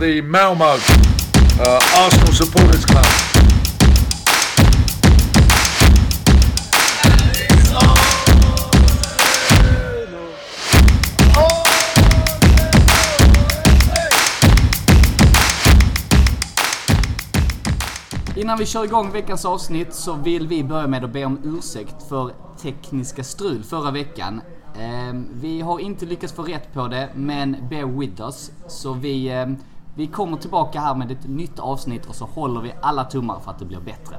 the Malmo uh, Arsenal Supporters Club. Innan vi kör igång veckans avsnitt så vill vi börja med att be om ursäkt för tekniska strul förra veckan. Ehm, vi har inte lyckats få rätt på det, men bear with us. Så vi, ehm, vi kommer tillbaka här med ett nytt avsnitt och så håller vi alla tummar för att det blir bättre.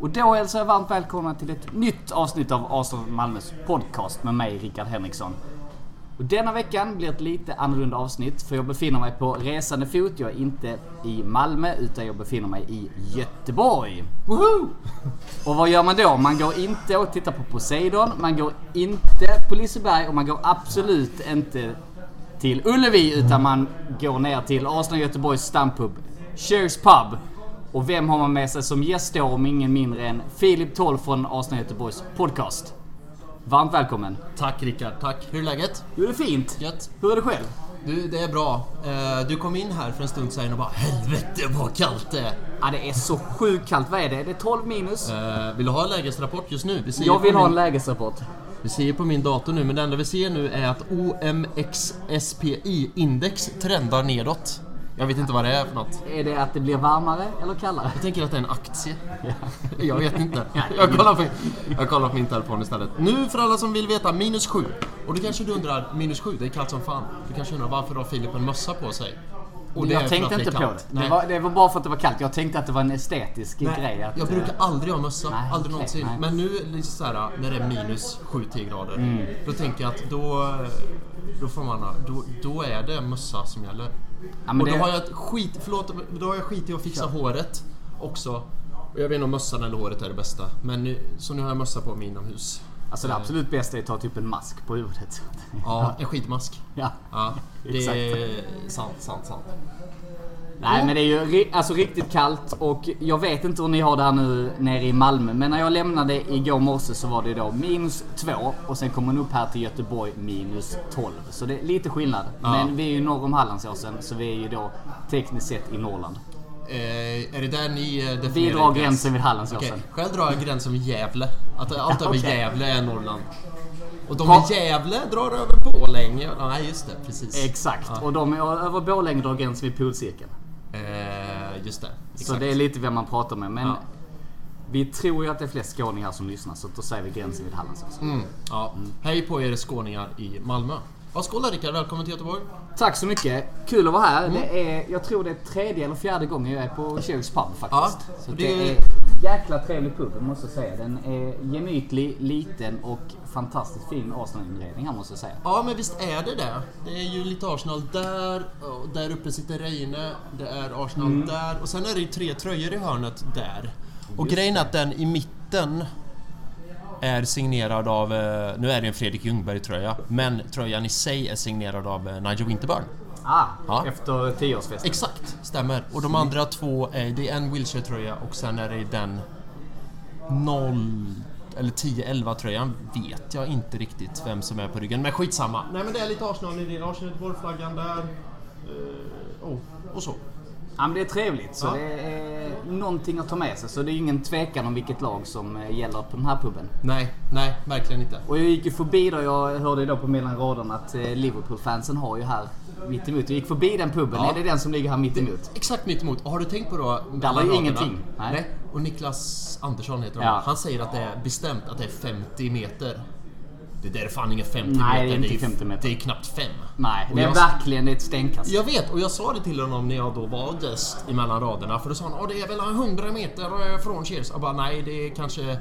Och då hälsar jag varmt välkomna till ett nytt avsnitt av Arsenal Malmös podcast med mig, Rickard Henriksson. Och denna veckan blir ett lite annorlunda avsnitt för jag befinner mig på resande fot. Jag är inte i Malmö utan jag befinner mig i Göteborg. Woho! Och vad gör man då? Man går inte och tittar på Poseidon, man går inte på Liseberg och man går absolut inte till Ullevi utan man går ner till Arsenal Göteborgs stampub, Cheers Pub. Och vem har man med sig som gäst då om ingen mindre än Filip Toll från Arsenal Göteborgs podcast. Varmt välkommen! Tack Rickard, tack. Hur är läget? Jo, det är fint. Gött. Hur är det själv? Du, det är bra. Eh, Du kom in här för en stund sedan och bara Helvete vad kallt det är. Ja, det är så sjukt kallt. Vad är det? Det är 12 minus. Eh, Vill du ha en lägesrapport just nu? Vi Jag vill ha en lägesrapport. Vi ser på min dator nu, men det enda vi ser nu är att OMXSPI-index trendar nedåt. Jag vet inte vad det är för något. Är det att det blir varmare eller kallare? Jag tänker att det är en aktie. Jag vet inte. Jag kollar, på, jag kollar på min telefon istället. Nu för alla som vill veta, minus 7. Och då kanske du undrar, minus 7, det är kallt som fan. Du kanske undrar varför har Filip en mössa på sig? Och det jag tänkte inte på det. Det var, det var bara för att det var kallt. Jag tänkte att det var en estetisk Nej, grej. Att, jag brukar eh, aldrig ha mössa, Nej, aldrig någonsin. nej. Men nu liksom så här, när det är minus 7-10 grader, Mm. då tänker jag att då, då får man, då, då är det mössa som gäller. Ja, men och då det- har jag skit, förlåt, då har jag skit i att fixa håret också. Och jag vet inte om mössan eller håret är det bästa. Men nu, så nu har jag mössa på mig inomhus. Alltså det absolut bästa är att ta typ en mask på huvudet. Ja, en skitmask. Ja. Ja, det Exakt. är sant, sant, sant. Nej men det är ju alltså riktigt kallt och jag vet inte hur ni har det här nu nere i Malmö. Men när jag lämnade igår morse så var det då minus 2 och sen kom man upp här till Göteborg minus 12. Så det är lite skillnad. Ja. Men vi är ju norr om Hallandsåsen så vi är ju då tekniskt sett i Norrland. Eh, är det där ni eh, definierar Vi drar gräns? gränsen vid Hallandsåsen. Okej, själv drar jag gränsen vid Gävle. Att allt över okej. Gävle är Norrland. Och de i Gävle drar över Borlänge. Nej, just det. Precis. Exakt. Ja. Och de över Borlänge drar gränsen vid polcirkeln. Eh, just det. Så Exakt. det är lite vem man pratar med. Men Ja. vi tror ju att det är flest skåningar som lyssnar så då säger vi gränsen vid Hallandsåsen. Mm, ja. Hej på er skåningar i Malmö. Ja, skål Rickard. Välkommen till Göteborg. Tack så mycket. Kul att vara här. Mm. Det är, jag tror det är tredje eller fjärde gången jag är på Cheers Pub faktiskt. Ja, så det- det är jäkla trevlig pub måste jag säga. Den är gemytlig, liten och fantastiskt fin Arsenal-inredning här måste jag säga. Ja, men visst är det det. Det är ju lite Arsenal där, och där uppe sitter Reine, det är Arsenal Mm. där och sen är det ju tre tröjor i hörnet där. Och grejen är att den i mitten är signerad av, eh, nu är det en Fredrik Ljungberg-tröja, men tröjan i sig är signerad av eh, Nigel Winterburn. Ah, Ja. efter tioårsfesten. Exakt, stämmer. Och de andra två, är, det är en Wilshire-tröja och sen är det den 0 eller 10-11 tröjan vet jag inte riktigt vem som är på ryggen, men skitsamma. Nej men det är lite Arsenal i din Arsenal Göteborg-flaggan där. Eh, oh, och så. Ja, men det är trevligt. Så Ja. det är någonting att ta med sig. Så det är ingen tvekan om vilket lag som eh, gäller på den här puben. Nej, nej, verkligen inte. Och jag gick ju förbi då, jag hörde då på mellan raderna att eh, Liverpool-fansen har ju här mitt emot. Jag gick förbi den puben. Ja. Är det den som ligger här mitt emot? Exakt mitt emot. Och har du tänkt på då... Där var ju ingenting. Nej. Nej. Och Niklas Andersson heter han. Ja. Han säger att det är bestämt att det är 50 meter. Det där är fan inga 50 Nej, meter. det är inte ju- 50 meter. Det är knappt 5. Nej, Och det är jag- verkligen ett stenkast. Jag vet, och jag sa det till honom när jag då var gäst emellan raderna. För då sa han att det är väl 100 meter eh, från Cheers. Jag bara, nej det är kanske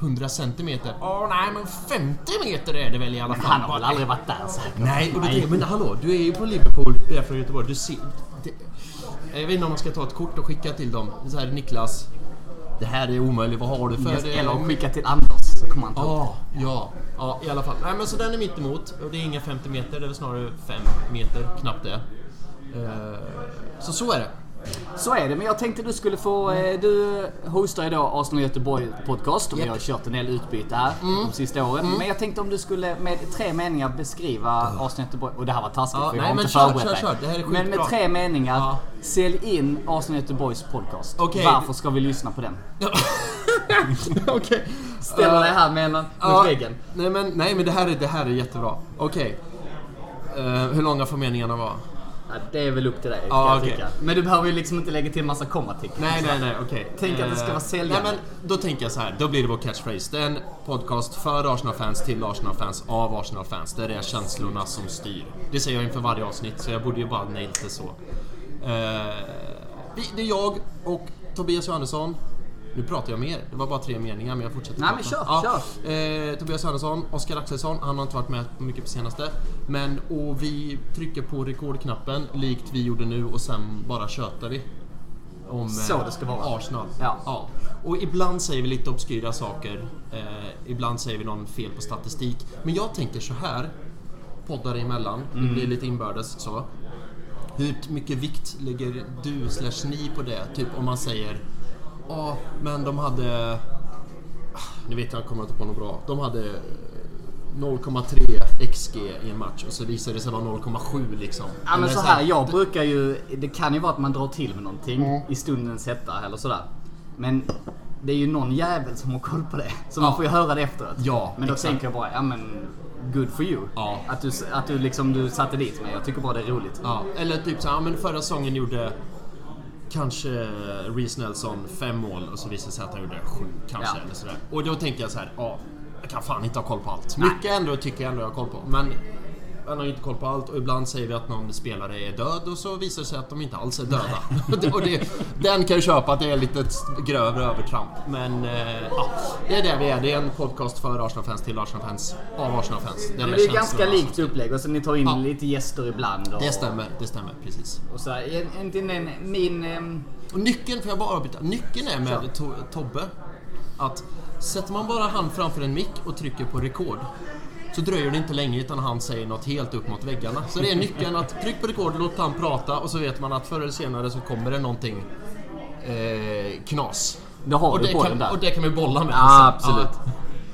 100 centimeter. Åh nej, men 50 meter är det väl i alla fall. Han har väl aldrig varit där säkert? Nej, och du Nej. men hallå, du är ju på Liverpool, du är från Göteborg. Du ser... Det, jag vet inte om man ska ta ett kort och skicka till dem. Så här, Niklas. Det här är omöjligt, vad har du för... Det? eller skicka till Anders så kommer han ta upp Ja, ja, ja, i alla fall. Nej men så den är mitt emot. Och det är inga 50 meter, det är väl snarare 5 meter, knappt det. Eh, Så så är det. Så är det, men jag tänkte du skulle få... eh, Du hostar då Arsenal Göteborg podcast och vi Japp. har kört en del utbyte här de sista åren. Men jag tänkte om du skulle med tre meningar beskriva Arsenal Göteborg. Och det här var taskigt Ja, för jag nej, har men inte kör, förberett kör, kör. Det Men med skitbra. tre meningar, Ja. sälj in Arsenal Göteborgs podcast. Okej. Varför ska vi lyssna på den? Okej. Ställer dig här mellan, mot väggen. Nej men, nej men det här är, det här är jättebra. Okej. Eh, hur långa får meningarna vara? Ja, det är väl upp till dig Ja, kan jag tycka. Men du behöver ju liksom inte lägga till massa kommatecken. Nej, nej, nej, okej. Tänk att det ska Eh, vara säljande. Nej, men då tänker jag så här. Då blir det vår catchphrase. Det är en podcast för Arsenal-fans, till Arsenal-fans, av Arsenal-fans. Det är känslorna som styr. Det säger jag inför varje avsnitt, så jag borde ju bara naila det så. Eh, det är jag och Tobias Johannesson. Nu pratar jag mer. Det var bara tre meningar, men jag fortsätter Nej, men kör, Eh, Tobias Johannesson, Oskar Axelsson. Han har inte varit med mycket på senaste. Men, och vi trycker på rekordknappen, likt vi gjorde nu, och sen bara tjötar vi om Så eh, det ska vara. Arsenal. Ja. Och ibland säger vi lite obskyra saker. Eh, ibland säger vi någon fel på statistik. Men jag tänker så här. Poddar emellan. Mm. Det blir lite inbördes så. Hur mycket vikt lägger du slash ni på det? Typ om man säger Ja, men de hade... Ah, Nu vet jag, jag kommer inte på något bra. De hade 0,3 XG i en match och så visade det sig vara 0,7 liksom. Ja men så här, jag brukar ju... Det kan ju vara att man drar till med någonting i stundens hetta eller sådär. Men det är ju någon jävel som har koll på det. Så man Ja. får ju höra det efteråt. Ja, Men då exakt. tänker jag bara, ja men... Good for you. Ja. Att, du, att du liksom du satte dit mig. Jag tycker bara det är roligt. Ja, eller typ så här, men förra säsongen gjorde kanske Reece Nelson fem mål och så visade det sig att han gjorde sju kanske. Ja. Eller sådär. Och då tänkte jag så här, ja, jag kan fan inte ha koll på allt. Nej. Mycket ändå tycker jag ändå jag har koll på. Men man har inte koll på allt och ibland säger vi att någon spelare är död och så visar det sig att de inte alls är döda. och det, den kan jag köpa att det är lite ett grövre övertramp. Men eh, ja, det är det vi är. Det är en podcast för Arsenal-fans till Arsenal-fans av Arsenal-fans. Är det är ganska känslorna likt upplägg och så ni tar in Ja. lite gäster ibland. Och, Det stämmer, det stämmer precis. Och så egentligen en, min... ehm, Och nyckeln, får jag bara avbryta? Nyckeln är med to Tobbe att sätter man bara hand framför en mick och trycker på rekord så dröjer det inte länge utan han säger något helt upp mot väggarna. Så det är nyckeln att tryck på rekord, låt han prata och så vet man att förr eller senare så kommer det någonting eh, knas. Då har och, du det bollen kan, där. och det kan vi bolla med. Ja, absolut.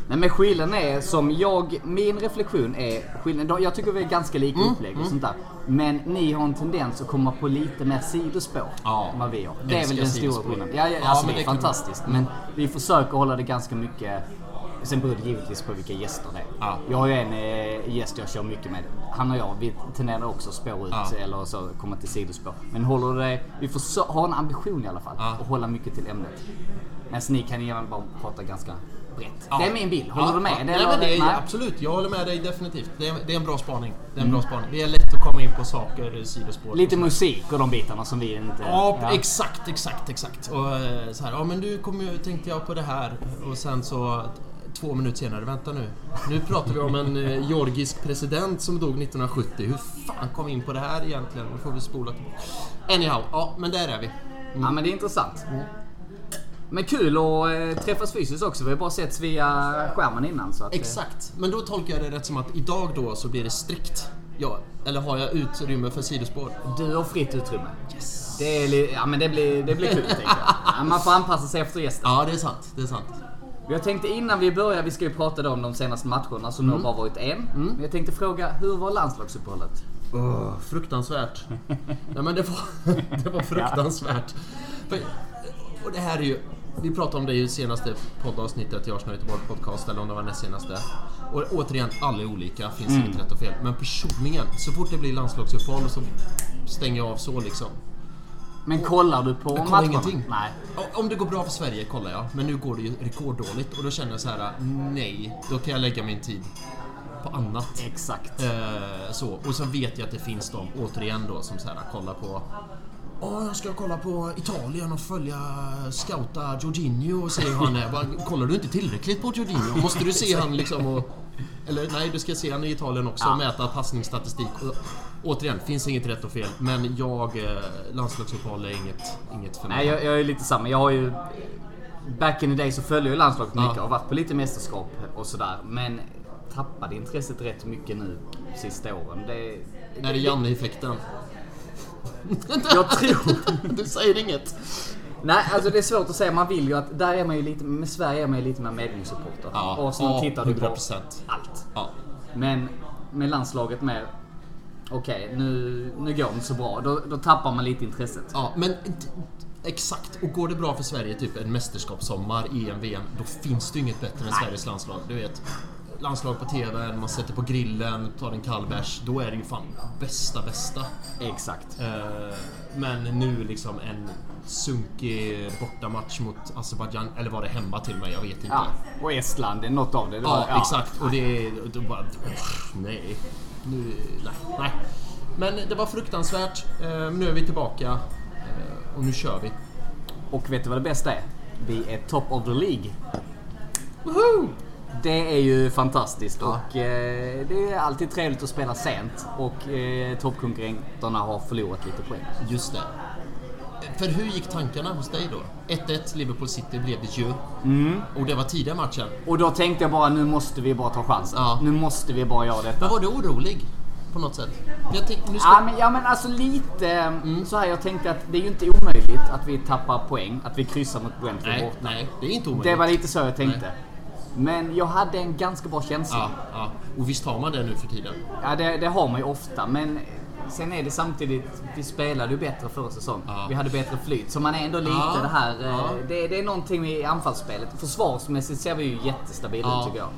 Nej men skillnaden är som jag, min reflektion är skillnaden, jag tycker vi är ganska lika Mm, upplägg och sånt där. Men ni har en tendens att komma på lite mer sidospår Ja. än vad vi har. Det är väl den stora skillnaden. Ja, ja, Ja, alltså men det är det fantastiskt. Men vi försöker hålla det ganska mycket Sen beror det givetvis på vilka gäster det är. Ja. Jag har ju en eh, gäst jag kör mycket med. Han och jag, vi tenderar också att spåra ut Ja. eller så komma till sidospår. Men håller det, vi får ha en ambition i alla fall. Ja. Och hålla mycket till ämnet. Medan ni kan ju bara prata ganska brett. Det är min bild. Håller du med? Det nej, men det är. Absolut, jag håller med dig definitivt. Det är, det är en bra spaning. Det är en bra spaning. Det är lätt att komma in på saker, sidospår. Lite och musik och de bitarna som vi inte... Ja, exakt, exakt, exakt. Och eh, så här, ja men nu kom tänkte jag på det här och sen så två minuter senare, vänta nu. Nu pratar vi om en eh, georgisk president som dog 1970. Hur fan kom vi in på det här egentligen? Nu får vi spola tillbaka. Anyhow, ja men där är vi. Ja men det är intressant. Men kul att eh, träffas fysiskt också. Vi har bara setts via skärmen innan. Så att, eh, Exakt, men då tolkar jag det rätt som att idag då så blir det strikt. Ja, eller har jag utrymme för sidospår? Du har fritt utrymme. Yes. Det, är, ja, men det, blir, det blir kul tänker jag. Ja, man får anpassa sig efter gästen. Ja, det är sant. Det är sant. Jag tänkte innan vi börjar, vi ska ju prata om de senaste matcherna som nu har bara varit en. Men jag tänkte fråga, hur var landslagsuppehållet? Oh, fruktansvärt. Nej men det var, det var fruktansvärt. För, och det här är ju... Vi pratade om det i senaste poddavsnittet i Arsenal Göteborg podcast, eller om det var näst senaste. Och återigen, alla är olika, finns inget rätt och fel. Men personligen, så fort det blir landslagsuppehåll så stänger jag av så liksom. Men kollar du på Jag kollar matcherna? ingenting. Nej. Om det går bra för Sverige kollar jag, men nu går det ju rekorddåligt och då känner jag så här: nej, då kan jag lägga min tid på annat. Exakt. Eh, så. Och så vet jag att det finns de, återigen då, som så här, kollar på Åh, jag ska kolla på Italien och följa scouta Jorginho och se hur han är. Bara, kollar du inte tillräckligt på Jorginho? Måste du se han liksom och... Eller nej, du ska se han i Italien också och Ja. mäta passningsstatistik. Och, återigen, finns inget rätt och fel. Men jag, eh, landslagsuppehåll är inget, inget för mig. Nej, jag, jag är lite samma. Jag har ju... Back in the day så följde jag ju landslaget mycket Ja. och varit på lite mästerskap och sådär. Men tappade intresset rätt mycket nu sista åren. Det, Är det Janne-effekten? Jag tror... Du säger inget. Nej, alltså det är svårt att säga. Man vill ju att... Där är man ju lite... Med Sverige är man ju lite mer medgångssupporter. Ja, Arsenal ja, tittar du på 100%. allt. Ja. Men med landslaget mer... Okej, nu, nu går det inte så bra. Då, då tappar man lite intresset. Ja, men exakt. Och går det bra för Sverige, typ en mästerskapssommar, EM, VM, då finns det ju inget bättre än Sveriges landslag. Du vet, landslag på TV, man sätter på grillen, tar en kall bärs. Då är det ju fan bästa, bästa. Exakt. Eh, Men nu liksom en sunkig bortamatch mot Azerbajdzjan, eller var det hemma till mig? Jag vet inte. Ja, och Estland, det är något av det. det Ja, var- exakt. Och det är... Då bara... Nej. Nu, nej. Nej. Men det var fruktansvärt. Eh, Nu är vi tillbaka. eh, Och nu kör vi. Och vet du vad det bästa är? Vi är top of the League. Woho! Det är ju fantastiskt och eh, det är alltid trevligt att spela sent och eh, toppkonkurrenterna har förlorat lite poäng. Just det. För hur gick tankarna hos dig då? 1-1 Liverpool City blev det ju. Mm. Och det var tidiga matchen. Och då tänkte jag bara nu måste vi bara ta chansen. Ja. Nu måste vi bara göra detta. Men var du orolig? På något sätt? Jag tänkte, nu ska... Ja men, ja men alltså lite så här jag tänkte att det är ju inte omöjligt att vi tappar poäng, att vi kryssar mot Brentford nej, borta. nej, det är inte omöjligt. Det var lite så jag tänkte. Men jag hade en ganska bra känsla. Ja, ja. Och visst har man det nu för tiden? Ja, det, det har man ju ofta, men sen är det samtidigt, vi spelade ju bättre förra säsongen. Ja. Vi hade bättre flyt, så man är ändå lite Ja, det här... eh, ja. Det, det är någonting i anfallsspelet. Försvarsmässigt ser vi ju jättestabila Ja. ut tycker jag.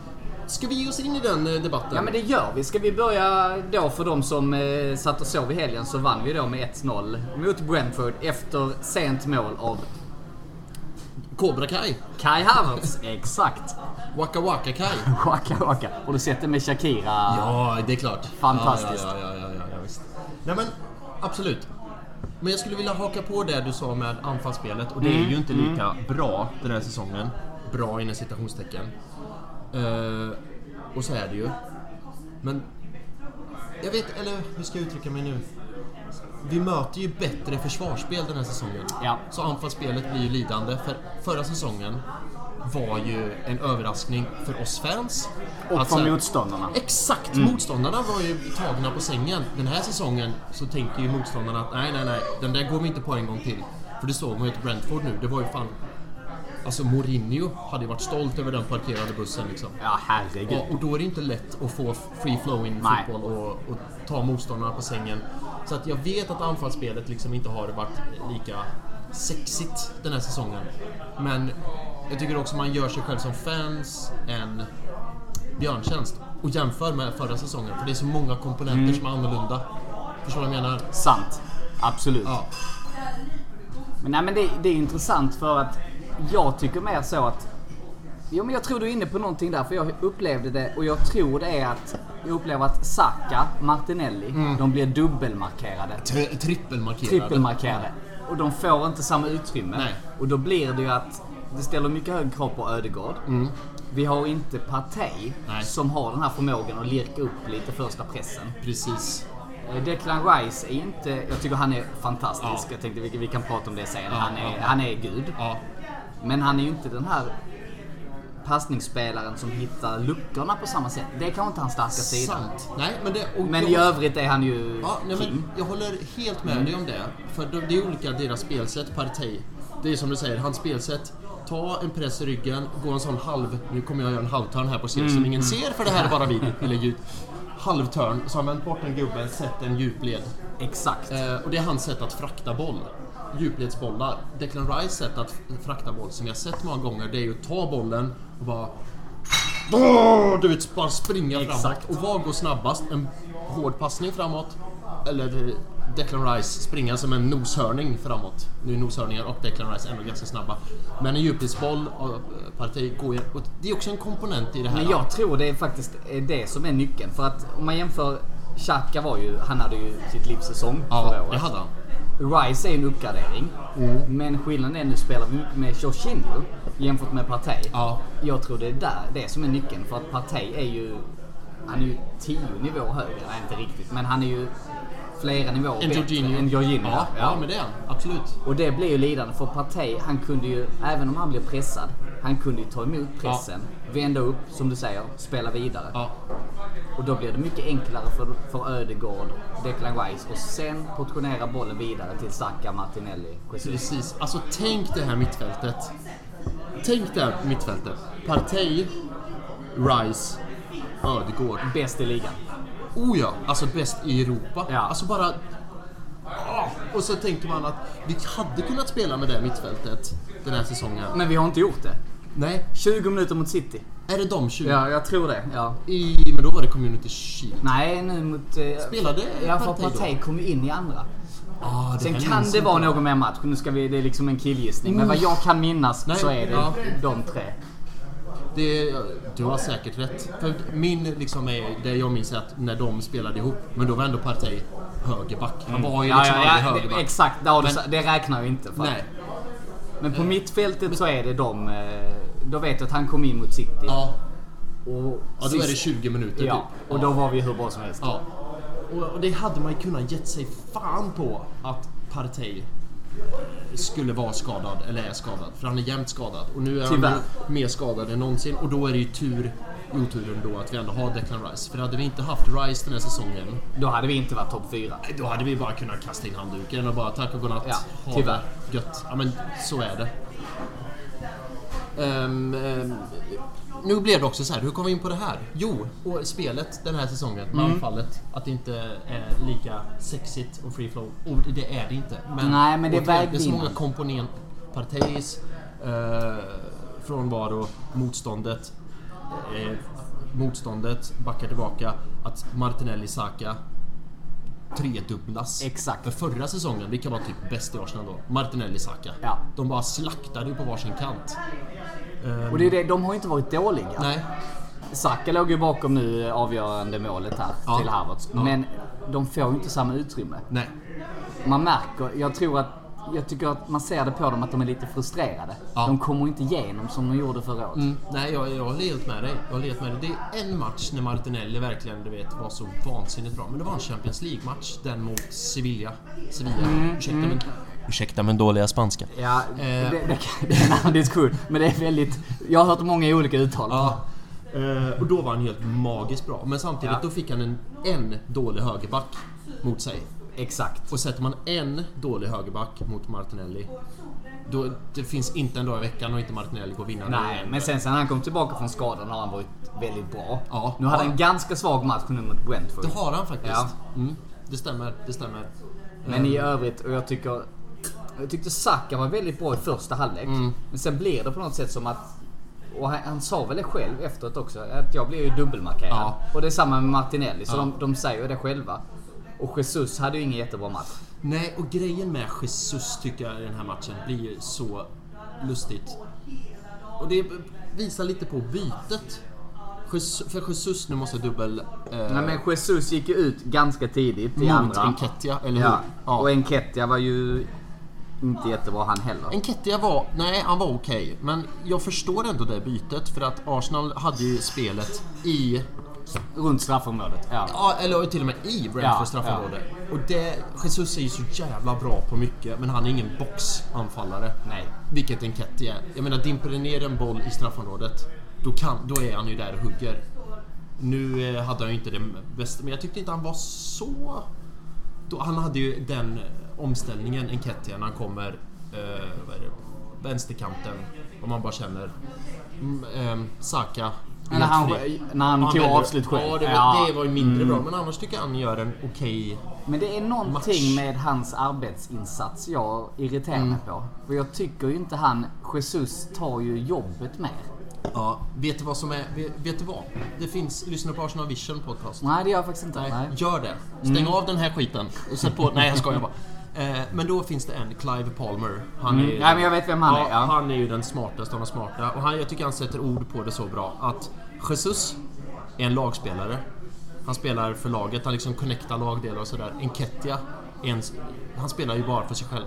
Ska vi ge oss in i den eh, debatten? Ja men det gör vi. Ska vi börja då för de som eh, satt och sov i helgen så vann vi då med 1-0 mot Brentford efter sent mål av Cobra Kai. Kai Havertz. Exakt. Waka Waka Kai. Waka waka. Och du sett det med Shakira? Ja, det är klart. Fantastiskt. Ja, ja, ja, ja, ja, visst. Nej men, absolut. Men jag skulle vilja haka på det du sa med anfallsspelet och det är ju inte lika bra den här säsongen. Bra inom citationstecken. Eh, och så är det ju. Men jag vet, eller hur ska jag uttrycka mig nu? Vi möter ju bättre försvarsspel den här säsongen. Ja. Så anfallsspelet blir ju lidande. För förra säsongen var ju en överraskning för oss fans. Och Att från så här- motståndarna. Exakt! Motståndarna var ju tagna på sängen. Den här säsongen så tänker ju motståndarna att nej, nej, nej, den där går vi inte på en gång till. För det såg man ju till Brentford nu. Det var ju fan... Alltså Mourinho hade ju varit stolt över den parkerade bussen liksom. Ja, herregud. Ja, och då är det inte lätt att få free flowing Nej. fotboll och, och ta motståndarna på sängen. Så att jag vet att anfallsspelet liksom inte har varit lika sexigt den här säsongen. Men jag tycker också man gör sig själv som fans en björntjänst och jämför med förra säsongen. För det är så många komponenter Mm. som är annorlunda. Förstår du vad jag menar? Sant. Absolut. Ja. Men, nej, men det, det är intressant för att jag tycker mer så att... Jo men jag tror du är inne på någonting där för jag upplevde det och jag tror det är att jag upplever att Saka, Martinelli, Mm. de blir dubbelmarkerade. Tri- trippelmarkerade. Trippelmarkerade. Och de får inte samma utrymme. Nej. Och då blir det ju att det ställer mycket högre krav på Ödegård. Vi har inte Partey Mm. Som har den här förmågan att lirka upp lite första pressen. Precis. Eh, Declan Rice är inte... Jag tycker han är fantastisk. Ja. Jag tänkte vi, vi kan prata om det sen. Ja, han, är, ja. han är gud. Men han är ju inte den här passningsspelaren som hittar luckorna på samma sätt. Det är kanske inte hans starka sida. Nej, men det... och Men jag- i övrigt är han ju Ja, nej, men jag håller helt med dig om det. För det det är olika deras spelsätt, Partey. Det är som du säger, hans spelsätt. Ta en press i ryggen, gå en sån halv... Nu kommer jag göra en halvtörn här på scen som ingen ser för det här är bara ljud. Halvtörn, så har man bort en gubbe, sett en djupled. Exakt. Eh, och det är hans sätt att frakta boll. Djupledsbollar. Declan Rice sätt att frakta boll, som vi har sett många gånger, det är ju att ta bollen och bara... Du vet, bara springa Exakt. framåt. Och vad går snabbast? En hård passning framåt? Eller Declan Rice springa som en noshörning framåt? Nu är noshörningar och Declan Rice ändå ganska snabba. Men en djupledsboll och eh, parti går ju... Det är också en komponent i det här. Men jag tror det är faktiskt är det som är nyckeln. För att om man jämför... Xhaka var ju... Han hade ju sitt livs säsong Ja, förra året. det hade han. Rice är en uppgradering. Mm. Men skillnaden är nu spelar vi mycket med Jorginho jämfört med Partey. Ja. Jag tror det är där, det som är nyckeln. För att Partey är ju... Han är ju tio nivåer högre. Nej, inte riktigt. Men han är ju flera nivåer bättre Jorginho. än Jorginho. Ja, ja, men det är han. Absolut. Och det blir ju lidande för Partey, han kunde ju, även om han blev pressad, han kunde ju ta emot pressen, vända upp, som du säger, spela vidare. Ja. Och då blir det mycket enklare för, för Ödegård, Declan Rice och sen portionera bollen vidare till Saka, Martinelli, Jesus. Precis. Alltså tänk det här mittfältet. Tänk det här mittfältet. Partey, Rice, Ödegård. Bäst i ligan. Oh ja, alltså bäst i Europa. Ja. Alltså bara... Ah, Och så tänker man att vi hade kunnat spela med det mittfältet den här säsongen. Men vi har inte gjort det. Nej, 20 minuter mot City. är det de 20? Ja, jag tror det. Ja. I, men då var det Community Shield. Nej, nu mot... Eh, Spelade Ja, för Partey kom ju in i andra. Ah, det Sen kan det vara någon mer match. Nu ska vi, det är liksom en killgissning. Men vad jag kan minnas Nej, så är det ja. de tre. Det, du har säkert rätt. För min liksom är, det jag minns är att när de spelade ihop, men då var ändå Partey högerback. Han var ju Ja, liksom ja, aldrig ja, högerback. exakt. Du Men- det räknar ju inte. För. Nej. Men på mittfältet så är det de... eh, Då vet jag att han kom in mot City. Ja, Och ja då är det sist- 20 minuter Ja, typ. och då var vi hur bra som helst. Ja. Och, och det hade man ju kunnat gett sig fan på att Partey skulle vara skadad, eller är skadad. För han är jämt skadad. Och nu är Tyvärr. han mer skadad än någonsin. Och då är det ju tur i oturen då att vi ändå har Declan Rice. För hade vi inte haft Rice den här säsongen, Då hade vi inte varit topp fyra. då hade vi bara kunnat kasta in handduken och bara tack och godnatt. Ja, tyvärr. Gött. Ja men så är det. Ehm, ehm, nu blev det också så här, hur kom vi in på det här? Jo, och spelet den här säsongen Mm. anfallet. Att det inte är lika sexigt och free flow. Och det är det inte. Men, Nej, men det det är så många komponenter. Partejs eh, frånvaro, motståndet. Eh, motståndet backar tillbaka. Att Martinelli Saka tredubblas. Exakt. För förra säsongen, vilka var typ bäst i Arsenal då? Martinelli Saka. Ja. De bara slaktade ju på varsin kant. Ehm, Och det är det, de har ju inte varit dåliga. Nej. Saka låg ju bakom nu avgörande målet här Ja. till Havertz. Ja. Men de får ju inte samma utrymme. Nej. Man märker, jag tror att jag tycker att man ser det på dem att de är lite frustrerade. Ja. De kommer inte igenom som de gjorde förra året. Mm, nej, jag, jag håller helt med dig. Jag håller helt med dig. Det är en match när Martinelli verkligen du vet, var så vansinnigt bra. Men det var en Champions League-match. Den mot Sevilla. Sevilla. ursäkta, Men, ursäkta men dåliga spanska. Ja, Eh. det, det, det är en annan diskussion. Men det är väldigt... Jag har hört många olika uttal. Ja. Eh, och då var han helt magiskt bra. Men samtidigt, Ja. då fick han en, en dålig högerback mot sig. Exakt. Och sätter man en dålig högerback mot Martinelli. Då, det finns inte en dag i veckan och inte Martinelli går vinnande. Nej, men sen sen han kom tillbaka från skadan har han varit väldigt bra. Ja. Nu hade han Ja. en ganska svag match nu mot Brentford. Det har han faktiskt. Ja. Mm, det stämmer, det stämmer. Men i övrigt, och jag tycker... Jag tyckte Saka var väldigt bra i första halvlek. Mm. Men sen blir det på något sätt som att... Och han, han sa väl det själv efteråt också, att jag blir ju dubbelmarkerad. Ja. Och det är samma med Martinelli, så Ja. de, de säger ju det själva. Och Jesus hade ju ingen jättebra match. Nej, och grejen med Jesus tycker jag i den här matchen blir ju så lustigt. Och det visar lite på bytet. För Jesus nu måste dubbel... Eh, Nej men Jesus gick ju ut ganska tidigt i mot andra. Enketia, eller hur? Ja. Ja. Och Enketia var ju inte jättebra han heller. Enketia var... Nej, han var okej. Men jag förstår ändå det bytet för att Arsenal hade ju spelet i... Runt straffområdet. Ja. Ja, eller till och med i Brentfords Ja, straffområde. Och det... Jesus är ju så jävla bra på mycket, men han är ingen boxanfallare. Nej. Vilket Enketia är. Jag menar, dimper det ner en boll i straffområdet, då, kan, då är han ju där och hugger. Nu eh, hade han ju inte det bästa, men jag tyckte inte han var så... Då, han hade ju den eh, omställningen, Enketia, när han kommer... Eh, vad är det? Vänsterkanten. Och man bara känner... Mm, ehm, Saka. När han, när han tog avslut själv. Ja, det, var- Ja. Mm. det var ju mindre bra. Men annars tycker jag han gör en okej... Men det är någonting Match. med hans arbetsinsats jag irriterar mig Mm. på. För jag tycker ju inte han, Jesus tar ju jobbet mer. Ja, vet du vad som är... Vet, vet du vad? Det finns... Lyssna på Arsenal Vision podcast. Nej det gör jag faktiskt inte. Nej, Nej. gör det. Stäng av den här skiten. Och sätt på... Nej, jag skojar bara. Eh, men då finns det en, Clive Palmer. Han Mm. är, Nej, men jag vet vem han är, ja. Han är ju den smartaste av de smarta. Och han, jag tycker han sätter ord på det så bra. Att Jesus är en lagspelare. Han spelar för laget, han liksom connectar lagdelar och sådär. Enketia, en, han spelar ju bara för sig själv.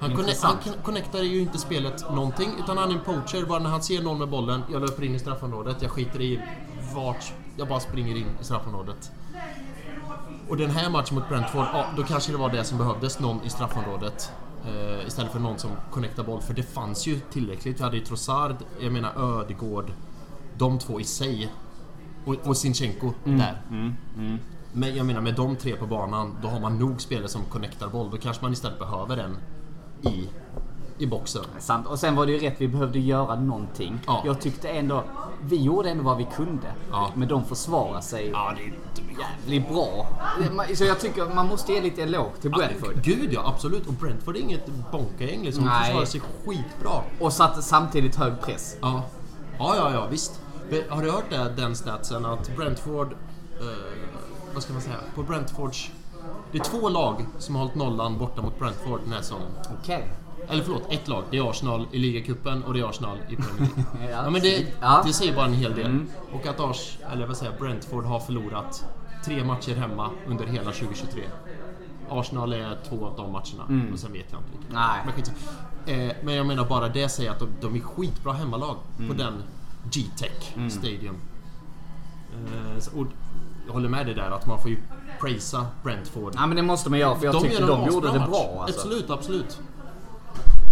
Han, conne- Intressant. han con- connectar ju inte spelet någonting, utan han är en poacher. Bara när han ser någon med bollen, jag löper in i straffområdet, jag skiter i vart, jag bara springer in i straffområdet. Och den här matchen mot Brentford, ja, då kanske det var det som behövdes, någon i straffområdet. Eh, istället för någon som connectar boll, för det fanns ju tillräckligt. Vi hade ju Trossard, jag menar Ödegård. De två i sig Och, och Sinchenko där. Men jag menar med de tre på banan, då har man nog spelare som connectar boll. Då kanske man istället behöver en i, i boxen. Sant. Och sen var det ju rätt, vi behövde göra någonting. Ja. Jag tyckte ändå, vi gjorde ändå vad vi kunde. Ja. Men de försvarar sig Ja, det är jävligt bra. Så jag tycker man måste ge lite eloge till Brentford. Gud ja, absolut. Och Brentford är inget bonkagäng liksom. De försvarar sig skitbra. Och satte samtidigt hög press. Ja. Ja, ja, ja, visst. Har du hört det, den statsen att Brentford... Eh, vad ska man säga? På Brentfords... Det är två lag som har hållit nollan borta mot Brentford den här säsongen. Okej. Eller förlåt, ett lag. Det är Arsenal i ligacupen och det är Arsenal i Premier League. Ja, men det, ja. det säger bara en hel del. Mm. Och att Ars, eller vad säger Brentford har förlorat tre matcher hemma under hela 2023. Arsenal är två av de matcherna och sen vet jag inte vilka. Mm. Nej. Men, skitsamma. eh, men jag menar bara det säger att de, de är skitbra hemmalag Mm. på den G-Tech Stadium. Eh, så- och jag håller med dig där att man får ju prisa Brentford. Ja men det måste man göra för jag de tyckte de gjorde det bra alltså. Absolut, absolut.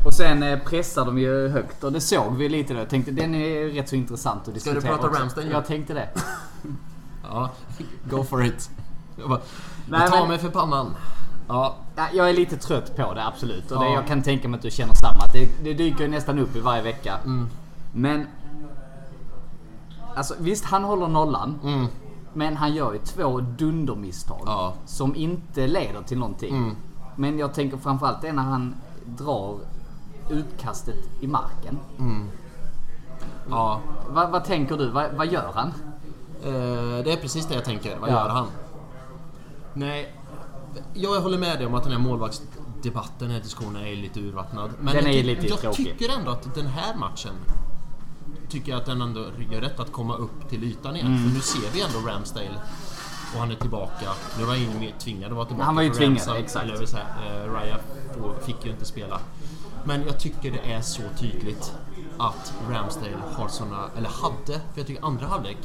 Och sen eh, pressar de ju högt och det såg vi lite då. Jag tänkte den är rätt så intressant att du diskutera prata också. Ramsdale nu? Jag tänkte det. Ja, go for it. Jag, bara, Nej, jag tar men- mig för pannan. Ja, Ja, jag är lite trött på det, absolut. Och det, Ja. jag kan tänka mig att du känner samma. Det, det dyker ju nästan upp i varje vecka. Mm. Men... Alltså visst, han håller nollan. mm, Men han gör ju två dundermisstag. Ja. Som inte leder till någonting. Mm. Men jag tänker framförallt det är när han drar utkastet i marken. ja. Va, vad tänker du? Va, vad gör han? Eh, det är precis det jag tänker. Vad Ja. gör han? Nej, jag håller med dig om att den här målvaktsdebatten, den här diskussionen är lite urvattnad. Men Den jag, är lite jag tråkig. tycker ändå att den här matchen tycker jag att den ändå gör rätt att komma upp till ytan igen. Mm. För nu ser vi ändå Ramsdale och han är tillbaka. Nu var han ju tvingad att vara tillbaka. Han var ju tvingad, Ramsdale, exakt. Eller jag vill säga, eh, Raya fick ju inte spela. Men jag tycker det är så tydligt att Ramsdale har såna, eller hade, för jag tycker andra halvlek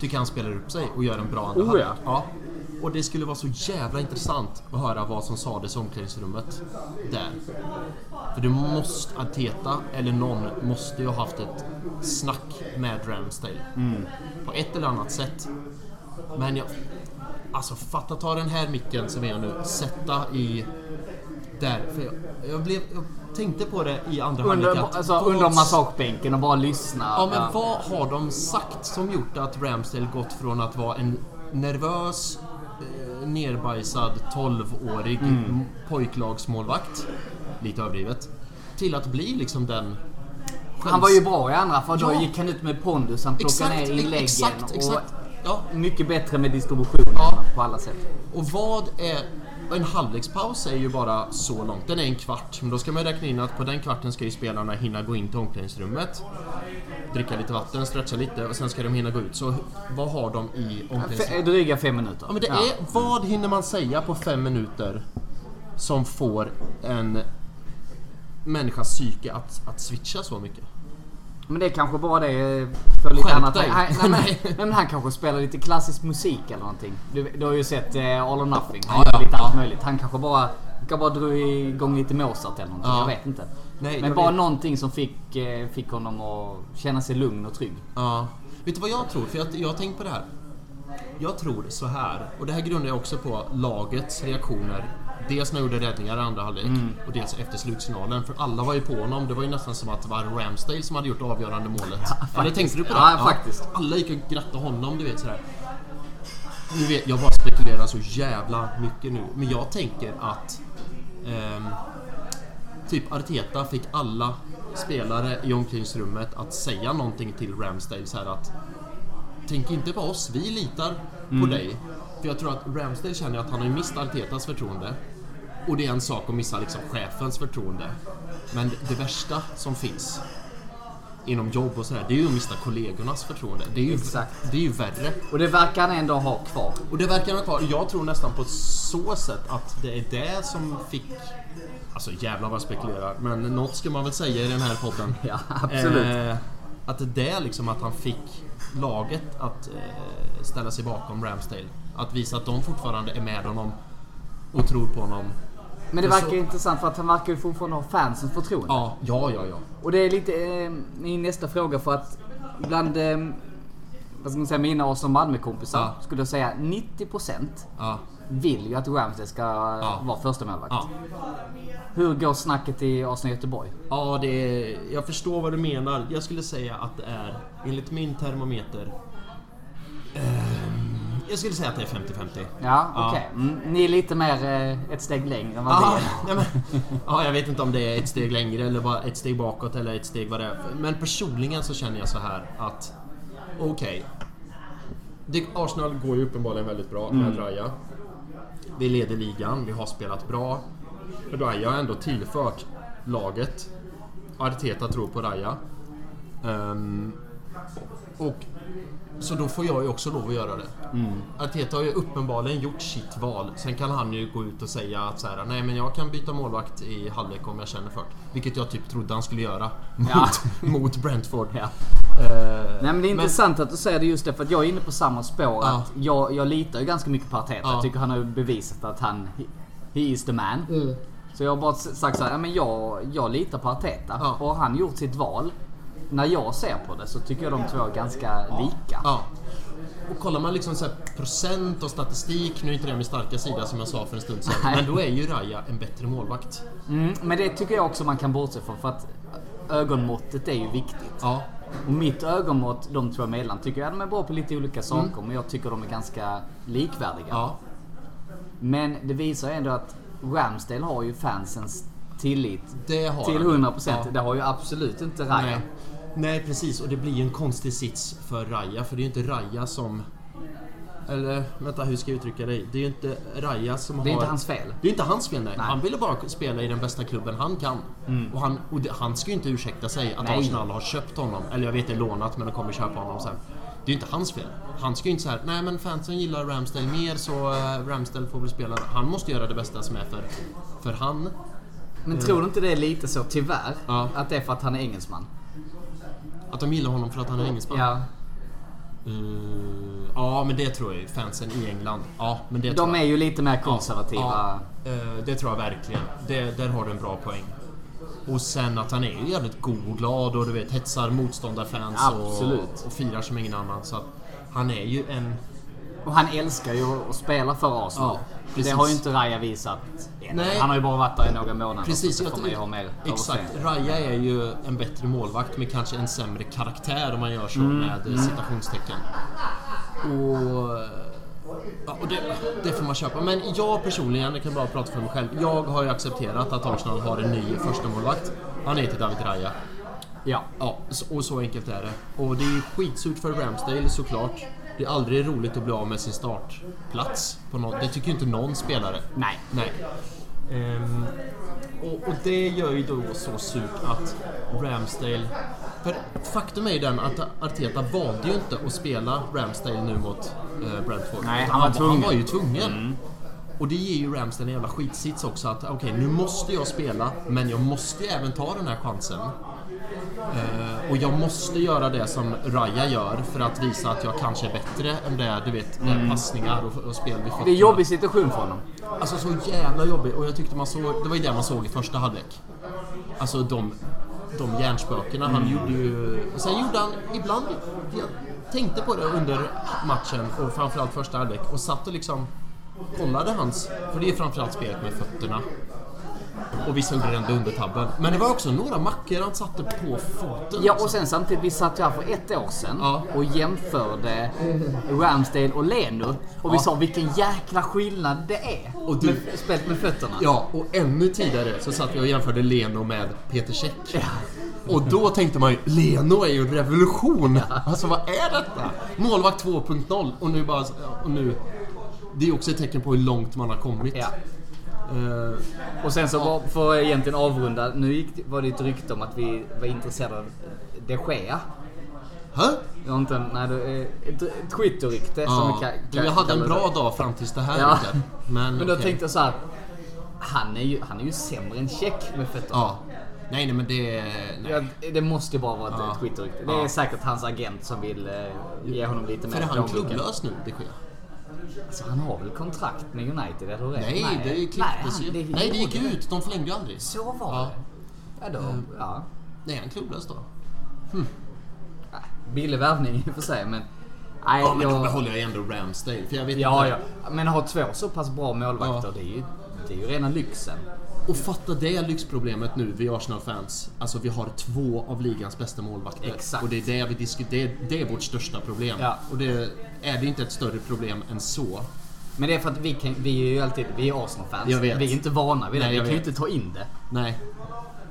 tycker han spelar upp sig och gör en bra andra Oh, halvlek. ja. ja. Och det skulle vara så jävla intressant att höra vad som sades i omklädningsrummet där. För det måste, Arteta eller någon måste ju ha haft ett snack med Ramsdale. På ett eller annat sätt. Men jag... Alltså fatta ta den här micken som är nu, sätta i... Där. För jag, jag, blev, jag tänkte på det i andra Under, alltså, vad- under massagebänken och bara lyssna. Ja men vad har de sagt som gjort att Ramsdale gått från att vara en nervös, nerbajsad 12-årig Mm. pojklagsmålvakt, lite överdrivet, till att bli liksom den... Han var ju bra i andra för då Ja. gick han ut med pondus. Han plockade Exakt, ner inläggen. exakt, exakt. Ja. Och mycket bättre med distributionen Ja. på alla sätt. Och vad är... En halvlekspaus är ju bara så långt. Den är en kvart. Men då ska man räkna in att på den kvarten ska ju spelarna hinna gå in till omklädningsrummet. Dricka lite vatten, stretcha lite och sen ska de hinna gå ut. Så vad har de i omklädningsrummet? Dryga fem minuter. Ja, men det är, vad hinner man säga på fem minuter som får en människas psyke att, att switcha så mycket? Men det är kanske bara det eh, för lite Skärp annat. Han, nej, Nej. nej, men han kanske spelar lite klassisk musik eller någonting. Du, du har ju sett eh, All or Nothing. Han Ja, gör ja, lite allt ja. möjligt. Han kanske bara, kan bara dra igång lite Mozart eller någonting. Ja. Jag vet inte. Nej, men bara vet. någonting som fick, eh, fick honom att känna sig lugn och trygg. Ja. Vet du vad jag tror? För jag, jag har tänkt på det här. Jag tror så här, och det här grundar jag också på lagets reaktioner. Dels när jag gjorde räddningar i andra halvlek och dels efter slutsignalen. För alla var ju på honom. Det var ju nästan som att det var Ramsdale som hade gjort det avgörande målet. Eller tänkte du på det? Ja, faktiskt. Alla gick och grattade honom, du vet sådär. Nu vet, jag bara spekulerar så jävla mycket nu. Men jag tänker att... ehm, typ Arteta fick alla spelare i omklädningsrummet att säga någonting till Ramsdale så här att Tänk inte på oss, vi litar på dig. För jag tror att Ramsdale känner att han har mist Artetas förtroende. Och det är en sak att missa liksom chefens förtroende. Men det värsta som finns inom jobb och sådär, det är ju att mista kollegornas förtroende. Det är ju, Exakt. Det är ju värre. Och det verkar han ändå ha kvar. Och det verkar ha kvar. Jag tror nästan på så sätt att det är det som fick... Alltså jävlar vad jag spekulerar. Men något ska man väl säga i den här podden. Ja, absolut. Eh, att det är liksom att han fick laget att eh, ställa sig bakom Ramsdale. Att visa att de fortfarande är med honom och tror på honom. Men det verkar så- intressant för att han verkar ju fortfarande ha fansens förtroende. Ja, ja, ja, ja. Och det är lite eh, min nästa fråga för att bland... Eh, vad ska man säga, mina Arsenal Malmö-kompisar Ja. skulle jag säga 90% Ja. vill ju att Ramsdale ska vara första målvakt. Ja. Hur går snacket i Arsenal Göteborg? Ja, det är, jag förstår vad du menar. Jag skulle säga att det är, enligt min termometer... ehm, jag skulle säga att det är 50-50. Ja, Ja. okej. Mm, ni är lite mer eh, ett steg längre än vad Ja, vi är. nej men, ja, jag vet inte om det är ett steg längre eller bara ett steg bakåt eller ett steg vad det är. Men personligen så känner jag så här att... Okej. Det- Arsenal går ju uppenbarligen väldigt bra med Raja. Vi leder ligan, vi har spelat bra. Raja har ändå tillfört laget. Arteta tror på Raja. Ehm, och så då får jag ju också lov att göra det. Arteta har ju uppenbarligen gjort sitt val. Sen kan han ju gå ut och säga att så här, nej men jag kan byta målvakt i halvlek om jag känner för det. Vilket jag typ trodde han skulle göra Ja. mot, mot Brentford. Ja. Eh, Nej men det är intressant att du säger det just det för att jag är inne på samma spår. Ja. Att jag, jag litar ju ganska mycket på Arteta. Ja. Jag tycker han har bevisat att han... He, is the man. Mm. Så jag har bara sagt så här, men jag, jag litar på Arteta. Ja. Och har han gjort sitt val. När jag ser på det så tycker jag de två är ganska lika. Ja. Och kollar man liksom så här procent och statistik, nu är inte det min starka sida som jag sa för en stund sedan. Nej. Men då är ju Raja en bättre målvakt. Mm, men det tycker jag också man kan bortse från för att ögonmåttet är ju viktigt. Ja. Och mitt ögonmått de två emellan tycker jag de är bra på lite olika saker men jag tycker de är ganska likvärdiga. Mm. Ja. Men det visar ändå att Ramsdale har ju fansens tillit Det har till han. 100%. Ja. Det har ju absolut inte Raja. Nej. Nej precis och det blir ju en konstig sits för Raja för det är ju inte Raja som... Eller vänta hur ska jag uttrycka dig? Det är ju inte Raja som har... Det är inte hans fel. Det är inte hans fel nej. Nej. Han ville bara spela i den bästa klubben han kan. Och, han, och det, han ska ju inte ursäkta sig att Nej. Arsenal har köpt honom. Eller jag vet det är lånat men de kommer köpa honom sen. Det är ju inte hans fel. Han ska ju inte säga nej men fansen gillar Ramsdale mer så eh, Ramsdale får väl spela. Han måste göra det bästa som är för, för han. Men tror du inte det är lite så, tyvärr, Ja. att det är för att han är engelsman? Att de gillar honom för att han är engelsman. Ja. Mm, ja, men det tror jag. Fansen i England. Ja, men det De är ju lite mer konservativa. Ja, eh, det tror jag verkligen. Det, där har du en bra poäng. Och sen att han är ju jävligt god och glad och du vet hetsar motståndarfans och, och firar som ingen annan. Så han är ju en... Och han älskar ju att spela för Arsenal. Ja, det har ju inte Raja visat än. Nej. Han har ju bara varit där i några månader. Precis, så jag får ju ha mer Exakt. Raja är ju en bättre målvakt med kanske en sämre karaktär om man gör så Mm. med eh, citationstecken. Och... Ja, och det, det får man köpa. Men jag personligen, jag kan bara prata för mig själv. Jag har ju accepterat att Arsenal har en ny första målvakt. Han heter David Raja. Ja. Ja, och så enkelt är det. Och det är ju skitsurt för Ramsdale såklart. Det är aldrig roligt att bli av med sin startplats. På något. Det tycker ju inte någon spelare. Nej. Nej. Ehm, och, och det gör ju då så surt att Ramsdale... För faktum är ju den att Arteta valde ju inte att spela Ramsdale nu mot eh, Brentford. Nej, han var Han tvungen. var ju tvungen. Och det ger ju Ramsdale en jävla skitsits också att okej, nu måste jag spela, men jag måste ju även ta den här chansen. Eh, och jag måste göra det som Raja gör för att visa att jag kanske är bättre än det, du vet, mm. passningar och, och spel vid Det är jobbig situation för honom. Alltså så jävla jobbig och jag tyckte man såg, det var ju det man såg i första halvlek. Alltså de, de hjärnspökena han gjorde ju... Och sen gjorde han ibland, jag tänkte på det under matchen och framförallt första halvlek och satt och liksom kollade hans, för det är framförallt spelet med fötterna. Och vissa gjorde den dundertabben. Men det var också några mackor han satte på foten. Ja, och sen samtidigt, vi satt ju här för ett år sedan Ja. och jämförde Ramsdale och Leno. Och vi Ja. sa vilken jäkla skillnad det är. Och du- med, spelet med fötterna. Ja, och ännu tidigare så satt vi och jämförde Leno med Peter Käck. Och då tänkte man ju, Leno är ju en revolution! Alltså vad är detta? Målvakt 2.0 och nu bara... Och nu, det är också ett tecken på hur långt man har kommit. Eh, Och sen så var, för att egentligen avrunda, nu gick, var det ett rykte om att vi var intresserade av de Gea. hä? Det var inte, nej, det ett, ett Twitter-rykte som Ja, vi kan, kan jag hade en bra det. dag fram tills det här Ja. Men, Men då okej. tänkte jag så här. Han är ju, han är ju sämre än Check med fötterna. Ja. Nej, nej men det... Nej. Ja, det måste ju bara vara ett, Ja. Twitter-rykte. Det är Ja. säkert hans agent som vill eh, ge honom lite mer För är han klubblös nu, det sker? Alltså, han har väl kontrakt med United, eller hur är Nej, det Nej, klipptes ju. han- Nej, det gick ut. De förlängde ju aldrig. Så var Ja. det. Ja, då, ja. Nej, han klubblös då. Billig värvning i och för sig, men... Nej, Ja, men då jag- behåller jag ändå Ramsdale. För jag vet Ja, inte. ja. Men ha två så pass bra målvakter, Ja. det, är ju, det är ju rena lyxen. Och fatta det lyxproblemet nu, vi Arsenal-fans. Alltså vi har två av ligans bästa målvakter. Exakt. Och det är det vi diskuterar. Det, det är vårt största problem. Ja. Och det är det inte ett större problem än så. Men det är för att vi, kan, vi är ju alltid vi är Arsenal-fans. Vi är inte vana vid det. Nej, vi kan ju inte ta in det. Nej.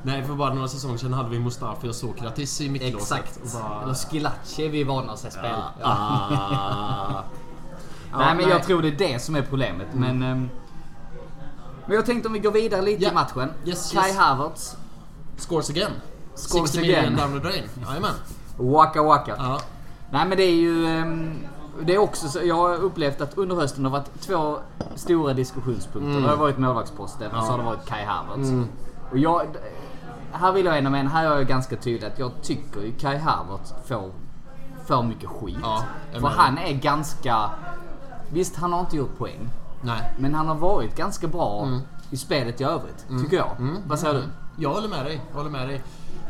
Nej, för bara några säsonger sedan hade vi Mustafi och Sokratis i mittlåset. Exakt. Och bara- Eller Schillaci är vi vana att se spela. Ja. Ah. nej, men jag tror det är det som är problemet. Men, ehm, men jag tänkte om vi går vidare lite Ja. i matchen. Yes, Kai yes. Havertz, Scores again. Scores 60 again. million down the drain. Jajamän. waka waka. Ja. Nej men det är ju... ehm, Det är också så, jag har upplevt att under hösten har varit två stora diskussionspunkter. Det har varit målvaktsposten och så har det varit Kai Havertz. Och jag, här vill jag ändå mena, här är jag ganska tydlig att jag tycker ju Kai Havertz får för mycket skit. Ja, jag för menar. han är ganska... Visst, han har inte gjort poäng. Nej. Men han har varit ganska bra i spelet i övrigt, tycker jag. Vad säger du? Jag håller med dig. Jag håller med dig.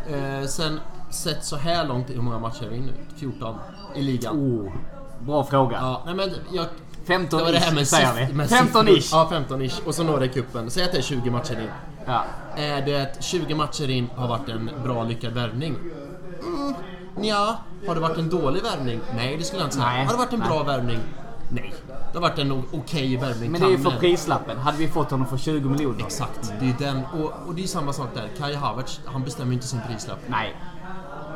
Eh, sen, sett så här långt, hur många matcher är vi nu? 14 i ligan. Oh, bra fråga. Ja, nej men jag... 15 Det var det här med, ish, säger siff- vi. med 15 siffror. ish. Ja, 15 ish. Och så några i kuppen. Säg att det är 20 matcher in. Ja. Är det 20 matcher in har varit en bra lyckad värvning? Mm, ja. Har det varit en dålig värvning? Nej, det skulle jag inte säga. Nej. Har det varit en bra Nej. värvning? Nej. Det har varit en okej värvning. Men det är ju för prislappen. Hade vi fått honom för 20 miljoner? Exakt, det är den. Och, och det är samma sak där. Kai Havertz, han bestämmer inte sin prislapp. Nej.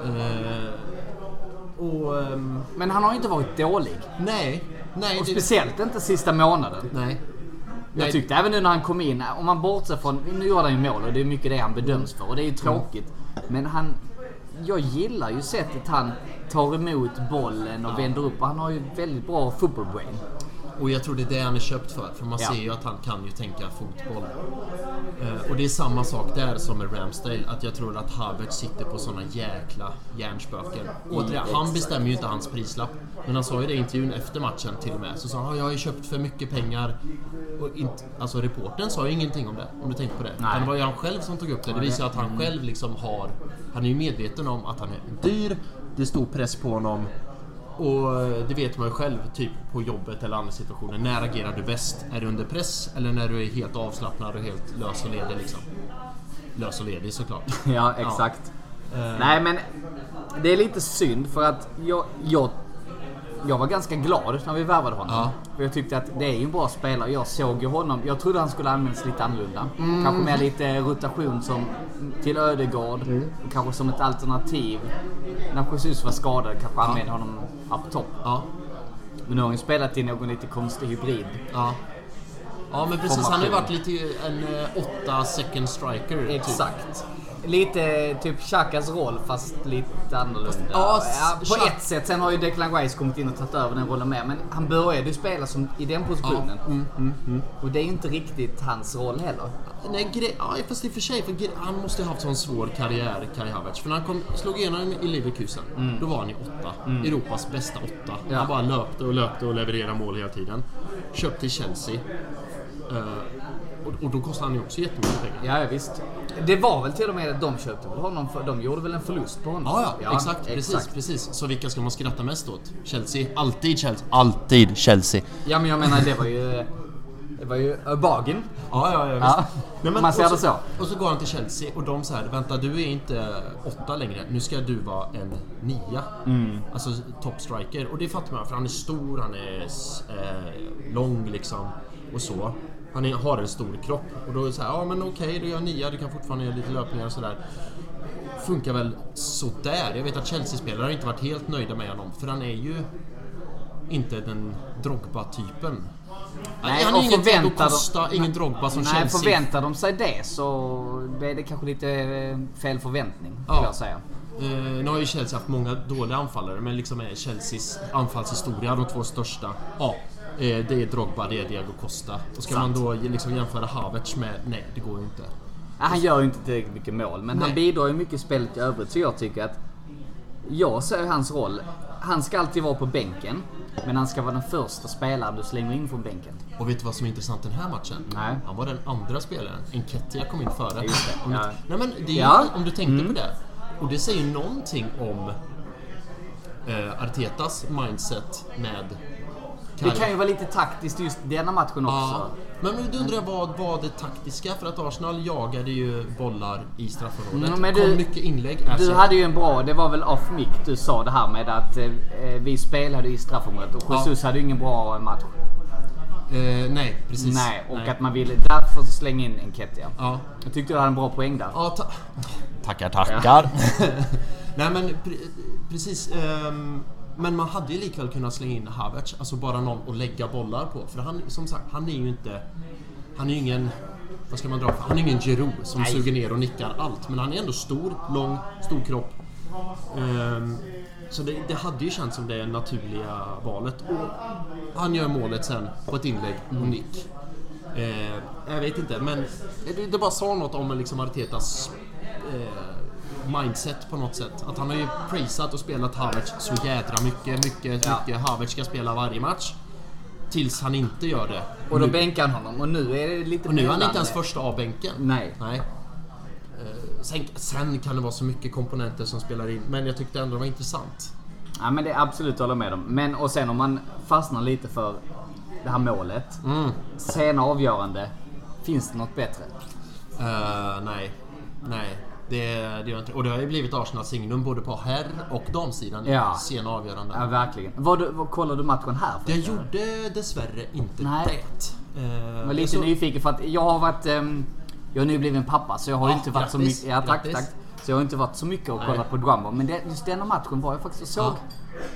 Eh, och... ehm, Men han har ju inte varit dålig. nej. Nej. Och det- speciellt inte sista månaden. Nej. Jag Nej. tyckte även nu när han kom in, om man bortser från, nu gjorde han ju mål och det är mycket det han bedöms för och det är ju tråkigt. Men han, jag gillar ju sättet han tar emot bollen och vänder upp han har ju väldigt bra football brain. Och jag tror det är det han är köpt för. För man Ja. ser ju att han kan ju tänka fotboll. Eh, och det är samma sak där som med Ramsdale. Att jag tror att Havertz sitter på såna jäkla hjärnspöken. Återigen, han bestämmer ju inte hans prislapp. Men han sa ju det i intervjun efter matchen till och med. Så sa han "Ja, jag har ju köpt för mycket pengar. Och inte, alltså reportern sa ju ingenting om det. Om du tänker på det. Nej. Det var ju han själv som tog upp det. Det visar att han själv liksom har... Han är ju medveten om att han är dyr. Det är stor press på honom. Och eh, det vet man ju själv, typ på jobbet eller andra situationer. När agerar du bäst? Är du under press eller när du är helt avslappnad och helt lös och ledig liksom? Lös och ledig såklart. Ja, exakt. Eh, Nej men, det är lite synd för att jag, jag, jag var ganska glad när vi värvade honom. Ja. För jag tyckte att det är ju en bra spelare. Jag såg ju honom, jag trodde han skulle användas lite annorlunda. Mm. Kanske med lite rotation som till Ödegård. Mm. Kanske som ett alternativ. När Jesus var skadad kanske använde honom up top. Ja, Men nu har han ju spelat i någon lite konstig hybrid. ja. Ja men precis, han har ju varit lite en eh, åtta second striker. Typ. Lite typ Chakas roll fast lite annorlunda. Ja, Ja, på ett sätt. Sen har ju Declan Rice kommit in och tagit över den rollen med. Men han började ju spela som, i den positionen. mm, Och det är inte riktigt hans roll heller. Nej, gre- ja, fast i och för sig, för han måste ju ha haft sån svår karriär, Kai Havertz. För när han kom, slog igenom i Leverkusen, då var han i åtta. Europas bästa åtta. Ja. Han bara löpte och löpte och levererade mål hela tiden. Köpt till Chelsea. Eh, och, då kostade han ju också jättemycket pengar. Ja, ja, visst. Det var väl till och med att de köpte väl honom för, De gjorde väl en förlust på honom? Ja, ja, exakt, Precis, precis. Så vilka ska man skratta mest åt? Chelsea? Alltid Chelsea. Alltid Chelsea. Ja, men jag menar det var ju... Det var ju a bargain. Ja, ja, ja. Ja, Nej, man ser det så. Och så går han till Chelsea och de säger vänta du är inte åtta längre, nu ska du vara en nia. Mm. Alltså top striker. Och det fattar man för han är stor, han är eh, lång liksom. Och så. Han är, har en stor kropp. Och då är det så här, ja men okej du gör nia, du kan fortfarande göra lite löpningar och sådär. Funkar väl sådär. Jag vet att Chelsea-spelare har inte varit helt nöjda med honom. För han är ju inte den Drogba-typen. Nej, han är ingen förväntar de- Costa, ingen Drogba som Nej, Chelsea. förväntar de sig det så är det kanske lite eh, fel förväntning, Ja. jag säga. Eh, nu har ju Chelsea haft många dåliga anfallare, men liksom är Chelseas anfallshistoria, de två största. Ja, eh, det är Drogba, det är Diego Costa. Och ska Sant. man då liksom jämföra Havertz med... Nej, det går ju inte. Han gör ju inte tillräckligt mycket mål, men han Nej. bidrar ju mycket i spelet i övrigt. Så jag tycker att... Jag ser hans roll. Han ska alltid vara på bänken, men han ska vara den första spelaren du slänger in från bänken. Och vet du vad som är intressant den här matchen? Nej. Han var den andra spelaren. Enketia kom in före. Just det, Om, du, ja. nej men det är Ja. Mm. om du tänkte på det. Och det säger någonting om eh, Artetas mindset med Det kan ju vara lite taktiskt just denna matchen också. Ja. Men nu undrar jag vad var det taktiska? För att Arsenal jagade ju bollar i straffområdet. Mm, men kom du- mycket inlägg. Du Alltså, hade ju en bra, det var väl off mic du sa det här med att eh, vi spelade i straffområdet och Jesus hade ju ingen bra match. eh, nej, precis. Nej, och att man ville därför slänga in Enketia. Ja. Jag tyckte du hade en bra poäng där. Ja, ta- tackar, tackar. Nej men pre- precis. ehm, men man hade ju likväl kunnat slänga in Havertz, alltså bara någon att lägga bollar på. För han, som sagt, han är ju inte... Han är ju ingen... Vad ska man dra för? Han är ingen Giroud som Nej. suger ner och nickar allt. Men han är ändå stor, lång, stor kropp. Ehm, så det, det hade ju känts som det naturliga valet. Och han gör målet sen på ett inlägg och nick. Eh, jag vet inte, men det, det bara sa något om liksom Artetas eh, mindset på något sätt. Att han har ju prisat och spelat Havertz så jädra mycket. Mycket, Ja. mycket. Havertz ska spela varje match. Tills han inte gör det. Och då nu, bänkar han honom och nu är det lite och nu är han inte ens första av bänken. Nej. Nej. Eh, Sen, sen kan det vara så mycket komponenter som spelar in, men jag tyckte ändå det var intressant. Ja men det är absolut håller med om. Men och sen om man fastnar lite för det här målet. Mm. Sena avgörande. Finns det något bättre? Eh, nej. Nej. Det, det gör inte Och det har ju blivit Arsenals signum både på herr och damsidan i Ja. sena avgöranden. Ja verkligen. Vad, du- vad kollar du matchen här? Jag gjorde dessvärre inte Nej. det. Eh, Jag var lite så- nyfiken för att jag har varit... ehm, jag har nu blivit en pappa så jag har Ja, inte varit så grattis, mycket... Ja, tack, grattis. tack. Så jag har inte varit så mycket och Nej. kollat på Drummer. Men det, just denna matchen var jag faktiskt och såg. Ja.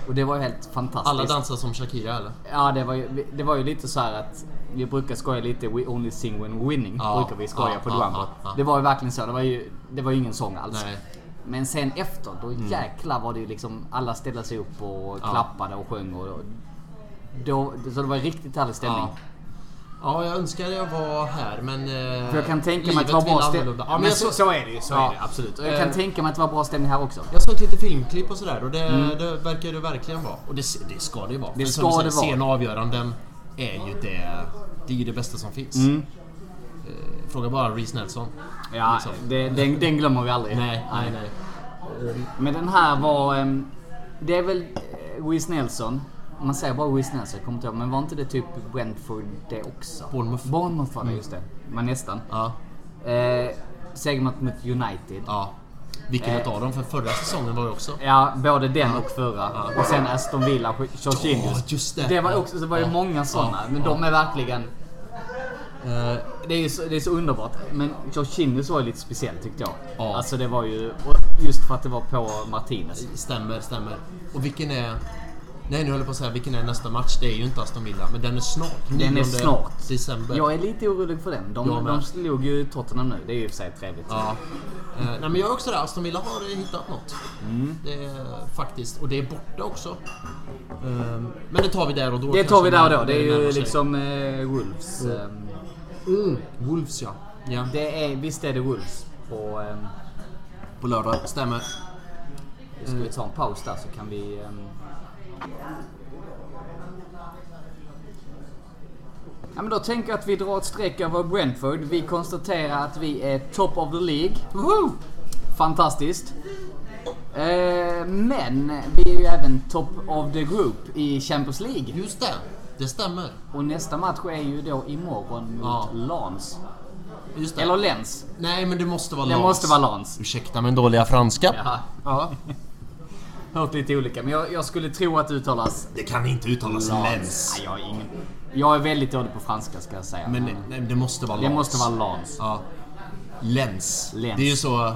Och det var ju helt fantastiskt. Alla dansar som Shakira eller? Ja, det var, ju, det var ju lite så här att vi brukar skoja lite We only sing when winning. Ja, brukar vi skoja ja, på Drummer. ja. Det var ju verkligen så. Det var ju, det var ju ingen sång alls. Nej. Men sen efter, då Mm. jäklar var det ju liksom alla ställde sig upp och klappade och sjöng. Och, då, så det var riktigt härlig stämning. Ja. Ja, jag önskar jag var här men... eh, För jag kan tänka mig att det var bra stämning. Ja, men så, så, är det ju. Så Ja. är det absolut. Och jag kan Eh. tänka mig att det var bra stämning här också. jag såg lite filmklipp och sådär och det, Mm. det verkar det verkligen vara. Och det, det ska det ju vara. Det ska det vara. Sena avgöranden är ju det... Det är ju det bästa som finns. Mm. Eh, Fråga bara Reece Nelson. Ja, Liksom. det, den, den glömmer vi aldrig. Nej, nej, nej. Men den här var... ehm, Det är väl eh, Wiz Nelson. Man säger bara Wiz Nelson, jag kommer inte ihåg. Men var inte det typ Brentford det också? Bournemouth. Bournemouth var det, just det. Men nästan. Ja, Eh, segern mot United. ja. Vilken Eh. utav dem? För förra säsongen var ju också... Ja, både den och förra. Och sen Aston Villa, Jorginhos. Ja, just det. Det var också, det var ju Ja. många sådana. Ja. Men de är verkligen... Eh, Det är, så, det är så underbart. Men Jorginhos var ju lite speciellt tyckte jag. Ja. Alltså det var ju... Just för att det var på Martinez. Stämmer, stämmer. Och vilken är... Nej, nu håller jag på att säga vilken är nästa match. Det är ju inte Aston Villa, men den är snart. Den är 9 snart. december. Jag är lite orolig för den. De, de slog ju Tottenham nu. Det är ju i och för sig trevligt. Ja. Eh, nej, men jag är också där. Aston Villa har hittat något. Mm. Det är faktiskt. Och det är borta också. Eh, men det tar vi där och då. Det tar vi där och då. Det är ju liksom eh, Wolves. ehm, Mm. Wolves ja. ja. det är, visst är det Wolves på... ehm, På lördag. Stämmer. Ska vi ta en paus där så kan vi... Ja, men då tänker jag att vi drar ett streck över Brentford. Vi konstaterar att vi är top of the League. Woho! Fantastiskt. Eh, men vi är ju även top of the group i Champions League. Just det. Det stämmer. Och nästa match är ju då imorgon mot Ja. Lans. Just det. Eller Lens. Nej, men det måste vara Det Lans. måste vara Lans. Ursäkta min dåliga franska. Ja. Ja. Hört lite olika, men jag, jag skulle tro att det uttalas Det kan inte uttalas Lens. Nej, jag, har ingen... jag är väldigt dålig på franska ska jag säga. Men nej, nej, det måste vara det Lans. måste vara Lans. Ja. Lens. Lens. Det är ju så...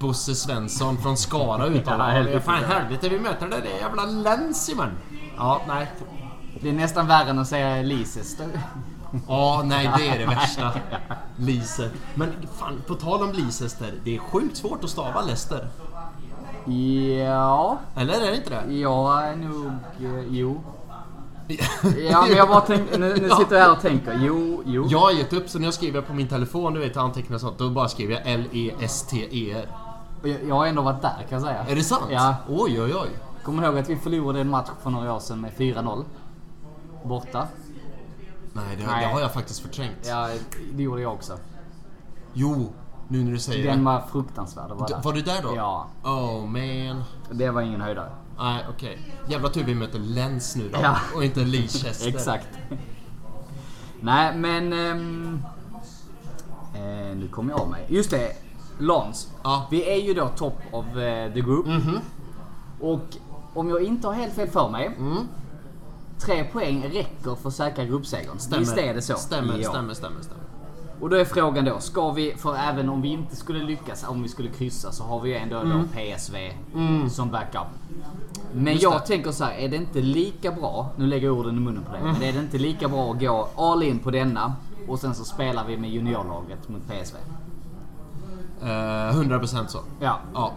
Bosse Svensson från Skara uttalar ja, Fan helvete, vi möter det. Det är jävla Lens man. Ja, nej. Det är nästan värre än att säga Leicester. Ja, nej det är det värsta. Leicester. Men fan, på tal om Leicester. Det är sjukt svårt att stava Leicester. Ja, Eller är det inte det? jag är nog... eh, Jo. Ja, men jag bara tänkte... Nu, nu sitter jag här och tänker. Jo, jo. Jag har gett upp så när jag skriver på min telefon, du vet antecknar sånt, då bara skriver jag L-E-S-T-E-R. Jag, jag har ändå varit där kan jag säga. Är det sant? Ja. Oj, oj, oj. Kommer du ihåg att vi förlorade en match för några år sedan med 4-0? Borta. Nej, det, Nej. det har jag faktiskt förträngt. Ja, det gjorde jag också. Jo. Nu när du säger Den det. var fruktansvärd vara D- där. Var du där då? Ja. Oh man. Det var ingen höjdare. Nej, okej. Jävla tur vi möter Lens nu då. Ja. Och inte Leicester. Exakt. Nej, men... ehm, eh, nu kommer jag av mig. Just det. Lans. Ja. Vi är ju då top of eh, the group. Mhm. Och om jag inte har helt fel för mig. Mm. Tre poäng räcker för att säkra gruppsegern. Stämmer. Visst är det så? Stämmer, Ja. stämmer, stämmer, stämmer. Och då är frågan då, ska vi, för även om vi inte skulle lyckas, om vi skulle kryssa, så har vi ju ändå då PSV som backup. Men Mm. Just jag det. tänker så här, är det inte lika bra, nu lägger jag orden i munnen på dig, men är det inte lika bra att gå all in på denna och sen så spelar vi med juniorlaget mot PSV? Eh, 100% så. Ja. Ja.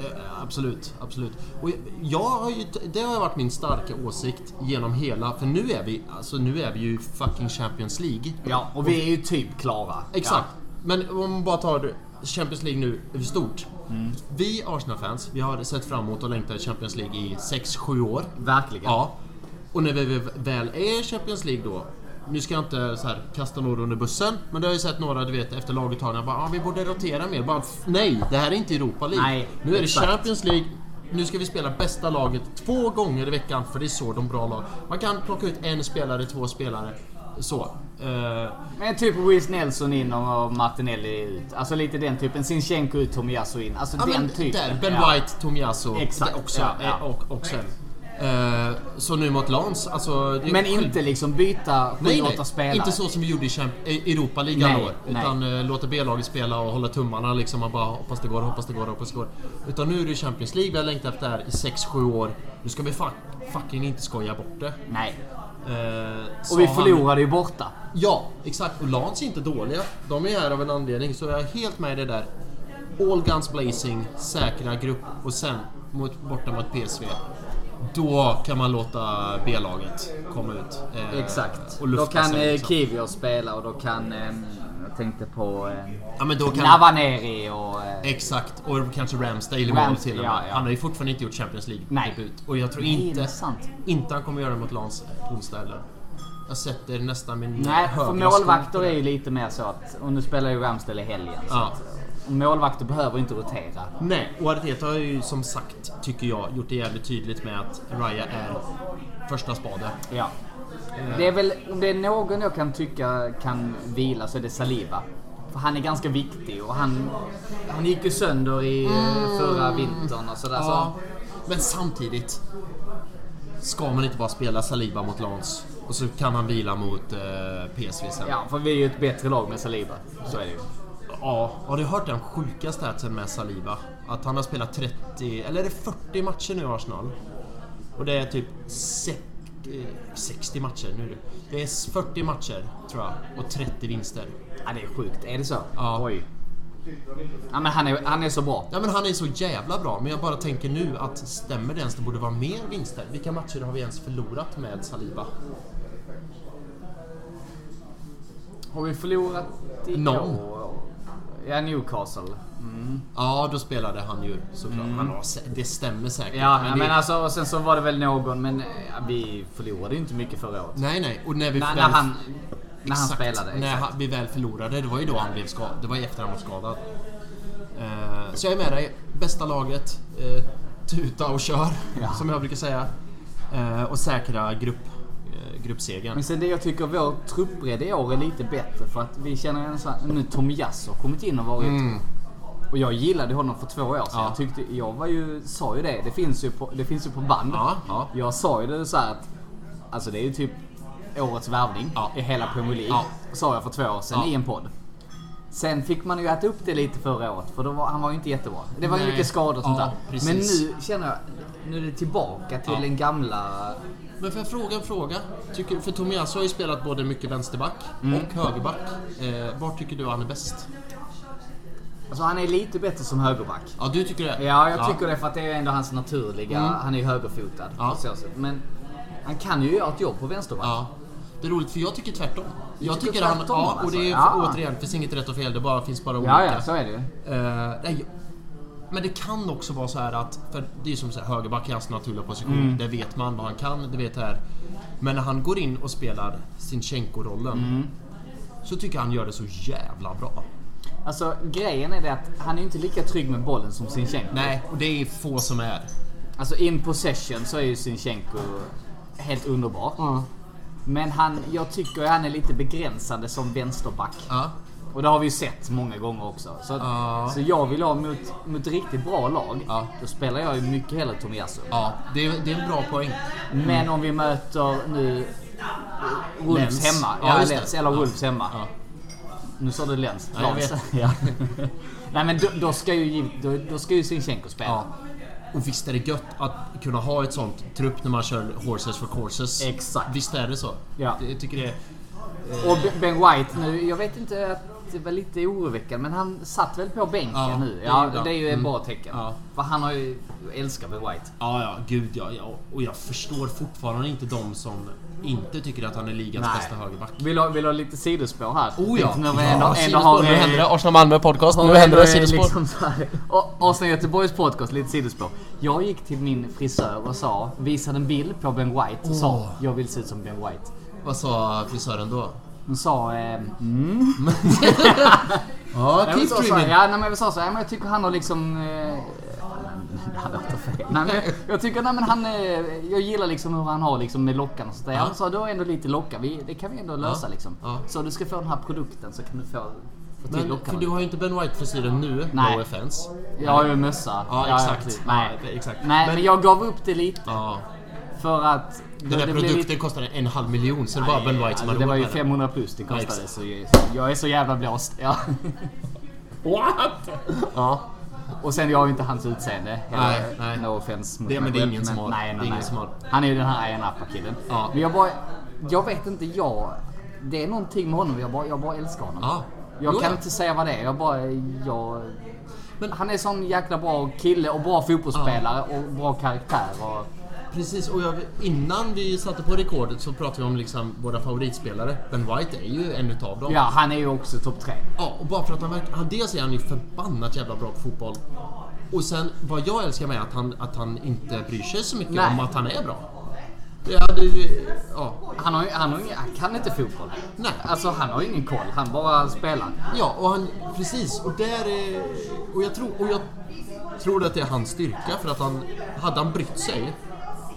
Eh, absolut, absolut. Och jag- har ju, det har varit min starka åsikt genom hela, för nu är vi, alltså nu är vi ju fucking Champions League. Ja, och vi är ju typ klara. Exakt. Men om man bara tar Champions League nu över stort. Mm. Vi Arsenal-fans, vi har sett fram emot och längtat i Champions League i 6-7 år. Ja, verkligen. Ja. Och när vi väl är i Champions League då. Nu ska jag inte så här kasta några under bussen, men det har ju sett några du vet efter laguttagningar bara ah, vi borde rotera mer. Bara, nej, det här är inte Europa League. Nej, nu är det exakt. Champions League. Nu ska vi spela bästa laget två gånger i veckan för det är så de bra lag. Man kan plocka ut en spelare, två spelare. Så. Eh, Men typ Luis Nelson in och Martinelli ut. Alltså lite den typen. Sinchenko ut, Tomiyasu in. Alltså Ja, den typen. Där, ben. White, Tomiyasu. Exakt, det Också, ja, ja. Och, och sen. Eh, så nu mot Lans, alltså... Men inte liksom byta 7-8 Nej, nej. spelare. Inte så som vi gjorde i Europa League alla Nej, år. nej. Utan eh, låta B-laget spela och hålla tummarna liksom och bara hoppas det går, hoppas det går, hoppas det går. Utan nu är det Champions League vi har längtat efter det här i 6-7 år. Nu ska vi fuck, fucking inte skoja bort det. Nej. Eh, Och vi han- förlorade ju borta. Ja, exakt. Och Lans är inte dåliga. De är här av en anledning, så jag är helt med i det där. All guns blazing, säkra grupp och sen mot, borta mot PSV. Då kan man låta B-laget komma ut. eh, Exakt. Då kan sig, eh, liksom. Kivior spela och då kan... Eh, jag tänkte på... Eh, Ja, men då kan... Navaneri och... Eh, Exakt, och kanske Ramsdale mål Rams- till och med. ja, ja. Han har ju fortfarande inte gjort Champions Nej. League-debut. Och jag tror är inte, sant. inte han kommer göra det mot Lans onsdag heller. Jag sätter nästan min Nej, för målvakter är ju lite mer så att... Och nu spelar ju Ramsdale i helgen. Så Ja. att, och målvakter behöver inte rotera. Nej, och Arteta har ju som sagt, tycker jag, gjort det jävligt tydligt med att Raya är första spade. Ja. Det är väl, om det är någon jag kan tycka kan vila så är det Saliba. För han är ganska viktig och han, han gick ju sönder i eh, förra vintern och sådär. Mm. Ja, Så, men samtidigt ska man inte bara spela Saliba mot Lans och så kan han vila mot eh, PSV sen. ja, för vi är ju ett bättre lag med Saliba. Så är det ju. Ja, har du hört den sjuka statsen med Saliba? Att han har spelat 30, eller är det 40 matcher nu i Arsenal? Och det är typ se- eh, 60 matcher nu. Det är 40 matcher, tror jag, och 30 vinster. Ja, det är sjukt. Är det så? Ja. Oj. Ja, men han är, han är så bra. Ja men han är så jävla bra, men jag bara tänker nu att stämmer det ens? Det borde vara mer vinster. Vilka matcher har vi ens förlorat med Saliba? Har vi förlorat i Någon. Ja, Newcastle. Mm. Ja, då spelade han ju såklart. Han har, det stämmer säkert. Ja, Men det- men alltså, och sen så var det väl någon, men ja, vi förlorade ju inte mycket förra året. Nej, nej. Och när vi När, väl- när han, när han Exakt. spelade. När exakt. han, vi väl förlorade, det var ju då han blev skadad. Det var efter han var skadad. Eh, så jag är med dig. Bästa laget. Eh, tuta och kör, Ja. som jag brukar säga. Eh, och säkra grupp, eh, gruppsegern. Men sen det jag tycker vår truppbredd i år är lite bättre för att vi känner en sån nu Tomiyasu har kommit in och varit Mm. och jag gillade honom för två år sedan. Ja. Jag, tyckte, jag var ju, sa ju det, det finns ju på, det finns ju på band. Ja, ja. Jag sa ju det så att alltså det är ju typ årets värvning i hela Premier League. Sa jag för två år sedan i en podd. Sen fick man ju äta upp det lite förra året för då var, han var ju inte jättebra. Det var ju Nej. mycket skador och sånt där. Men nu känner jag, nu är det tillbaka till den gamla... Men får jag fråga en fråga? Tycker, för Tomiyasu har ju spelat både mycket vänsterback Mm. och högerback. Eh, var tycker du han är bäst? Alltså han är lite bättre som högerback. Ja, du tycker det? Ja, jag tycker det för att det är ändå hans naturliga... Mm. Han är ju högerfotad. Ja. Men han kan ju göra ett jobb på vänsterback. Ja. Det är roligt för jag tycker tvärtom. Jag tycker tycker han... tvärtom, Ja, och det är alltså? Ja. återigen, finns inget rätt och fel. Det bara finns bara olika. Ja, ja, så är det ju. Nej, men det kan också vara så här att, för det är som så här, högerback är hans naturliga position. Mm. Det vet man vad han kan, det vet här. Men när han går in och spelar Sinchenko-rollen Mm. så tycker jag han gör det så jävla bra. Alltså grejen är det att han är inte lika trygg med bollen som Sinchenko. Nej, och det är få som är. Alltså in possession så är ju Sinchenko helt underbar. Men han, jag tycker han är lite begränsande som vänsterback. Ja. Och det har vi ju sett många gånger också. Så, att, Ja. så jag vill ha mot, mot riktigt bra lag. Ja. Då spelar jag ju mycket hellre Tomiyasu. Ja, det är, det är en bra poäng. Men om vi möter nu Wolves Lens. hemma. Ja, Ja, det. Lens, eller. Wolves hemma. Nu sa du Lens. Ja, jag Lens. vet. ja. Nej men då, då ska ju då, då ska ju Sinchenko spela. Och visst är det gött att kunna ha ett sånt trupp när man kör horses for courses. Exakt. Visst är det så? Ja. Jag tycker det är... Och Ben- Ben White nu, jag vet inte att det var lite oroväckande men han satt väl på bänken Ja, nu. det Ja, han. det är ju ett Mm. bra tecken. Ja. För han har ju, älskar Ben White. Ja, ja, gud ja, ja. Och jag förstår fortfarande inte de som inte tycker att han är ligans Nej. bästa högerback. Vill du ha, vill du ha lite sidospår här? Oh ja! Nu ja ändå, ändå har Nu händer det. Arsenal-Malmö podcast. har Nu händer det ändå sidospår. Liksom Arsenal Göteborgs podcast, lite sidospår. Jag gick till min frisör och sa, visade en bild på Ben White och sa, Åh. jag vill se ut som Ben White. Vad sa frisören då? Hon sa, eh, mm. Ja, keep så, så, ja, nej, men jag sa så, ja, men jag tycker han har liksom... Eh. Nej, men jag tycker, nej men han... Eh, jag gillar liksom hur han har liksom med lockan och sådär. Ja. Han sa, du har ändå lite locka. Vi, det kan vi ändå lösa Ja. liksom. Ja. Så du ska få den här produkten så kan du få, Men, lockarna. för du har ju inte Ben White-frisyren nu, Nej. no offense. Jag har ju mössa. Ja, exakt. Ja, Nej. det- exakt. Nej, Men- men jag gav upp det lite. Ja. För att... Den blir produkten lite- kostade en halv miljon, så det var Ben White som hade Det var ju med den. 500 plus det kostade. så jag, är så jävla blåst. Ja. What? Ja. Och sen jag har ju inte hans utseende. Nej, nej. No offense mot Det- men det är ingen som har. Nej, nej, ingen nej. Han är ju den här Ian Appa-killen. Ja. Men jag bara... Jag vet inte, jag... Det är någonting med honom, jag bara, jag bara älskar honom. Ja. Jag Jo, kan ja. inte säga vad det är, jag bara... Jag... Men- han är sån jäkla bra kille och bra fotbollsspelare och bra karaktär. Och, Precis, och jag, innan vi satte på rekordet så pratade vi om liksom våra favoritspelare. Ben White är ju en utav dem. ja, han är ju också topp tre. Ja, och bara för att han verkar... han- Dels är han ju förbannat jävla bra på fotboll. Och sen, vad jag älskar med är att han, att han inte bryr sig så mycket Nej. om att han är bra. Det hade ju... Ja. Han, har, han, har, han kan inte fotboll. Nej. Alltså han har ingen koll, han bara spelar. Ja, och han... Precis, och där är... Och jag tror... Och jag tror att det är hans styrka, för att han... Hade han brytt sig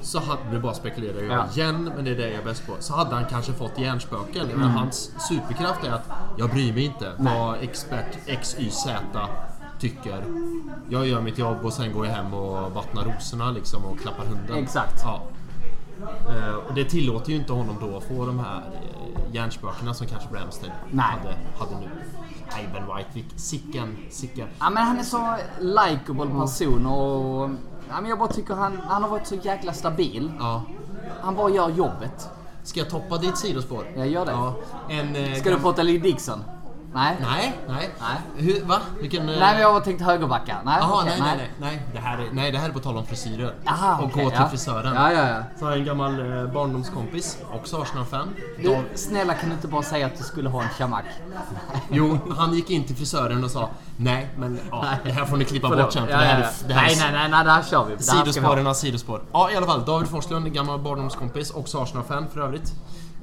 så hade, nu bara spekulerar jag Ja. igen, men det är det jag är bäst på. Så hade han kanske fått hjärnspöken. Men hans superkraft är att jag bryr mig inte vad expert XYZ tycker. Jag gör mitt jobb och sen går jag hem och vattnar rosorna liksom och klappar hunden. Exakt. Ja. Eh, Och det tillåter ju inte honom då att få de här eh, hjärnspökena som kanske Bramstead Nej. hade, hade nu. Nej, Ben White, sicken, sicken. Ja, men han är så likeable person och... Ja, men jag bara tycker han, han har varit så jäkla stabil. Ja. Han bara gör jobbet. Ska jag toppa ditt sidospår? Jag gör det. Ja. En, eh, Ska du prata Lee Dixon? Nej? Nej, nej. Nej. Hur, va? Vilken... eh, Nej, men jag har tänkt högerbackar. Nej, okej, nej, nej, nej, nej. Det här är, nej, det här är på tal om frisyrer. Aha, och okej, gå till ja. frisören. Ja, ja, ja. Så har jag en gammal eh, barndomskompis, också Arsenal-fan. Du, Dav- snälla kan du inte bara säga att du skulle ha en chamak? Jo, han gick in till frisören och sa Nej, men ja, det här får ni klippa bort sen. Ja, det här det nej, nej, nej, nej, det här kör vi. Vi ha. Sidospårens sidospår. Ja, i alla fall. David Forslund, gammal barndomskompis, också Arsenal-fan för övrigt.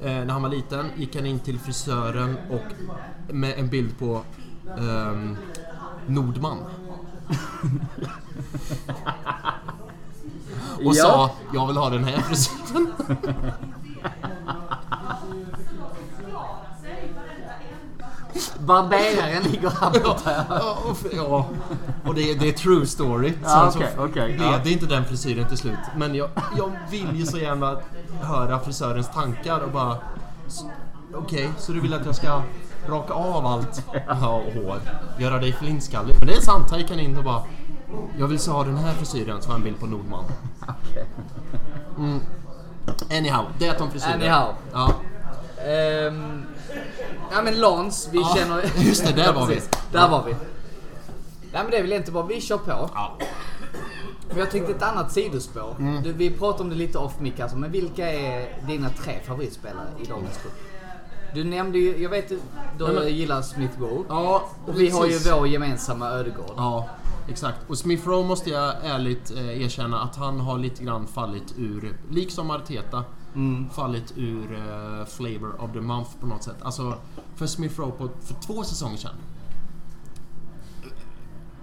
Eh, när han var liten gick han in till frisören och med en bild på ehm, Nordman. och Ja. sa Jag vill ha den här frisyren. Barberaren ligger här borta. ja. Och, ja. och det, är- det är true story. Ja, Sen så okej, blev ja. inte den frisyren till slut. Men jag, jag vill ju så gärna höra frisörens tankar och bara... Okej, så du vill att jag ska raka av allt ja, och hår? Göra dig flintskallig? Men det är sant, han gick han in och bara... Jag vill så ha den här frisyren, så har en bild på Nordman. Okej. Anyhow, det om frisyrer. Anyhow. Ja. Ehm, ja men Lans, vi Ja, känner... just det, där var vi. Där var vi. Ja men det är väl inte bara vi kör på. ja. Men jag tänkte ett annat sidospår. Mm. Du, vi pratade om det lite off mic alltså, men vilka är dina tre favoritspelare i dagens trupp? Du nämnde ju, jag vet du du Nej, men- gillar Smith Rowe. Ja, Och vi har ju vår gemensamma Ödegård. Ja, exakt. Och Smith Rowe måste jag ärligt eh, erkänna att han har lite grann fallit ur, liksom Arteta, fallit ur eh, flavor of the month på något sätt. Alltså, för Smith Rowe på, för två säsonger sedan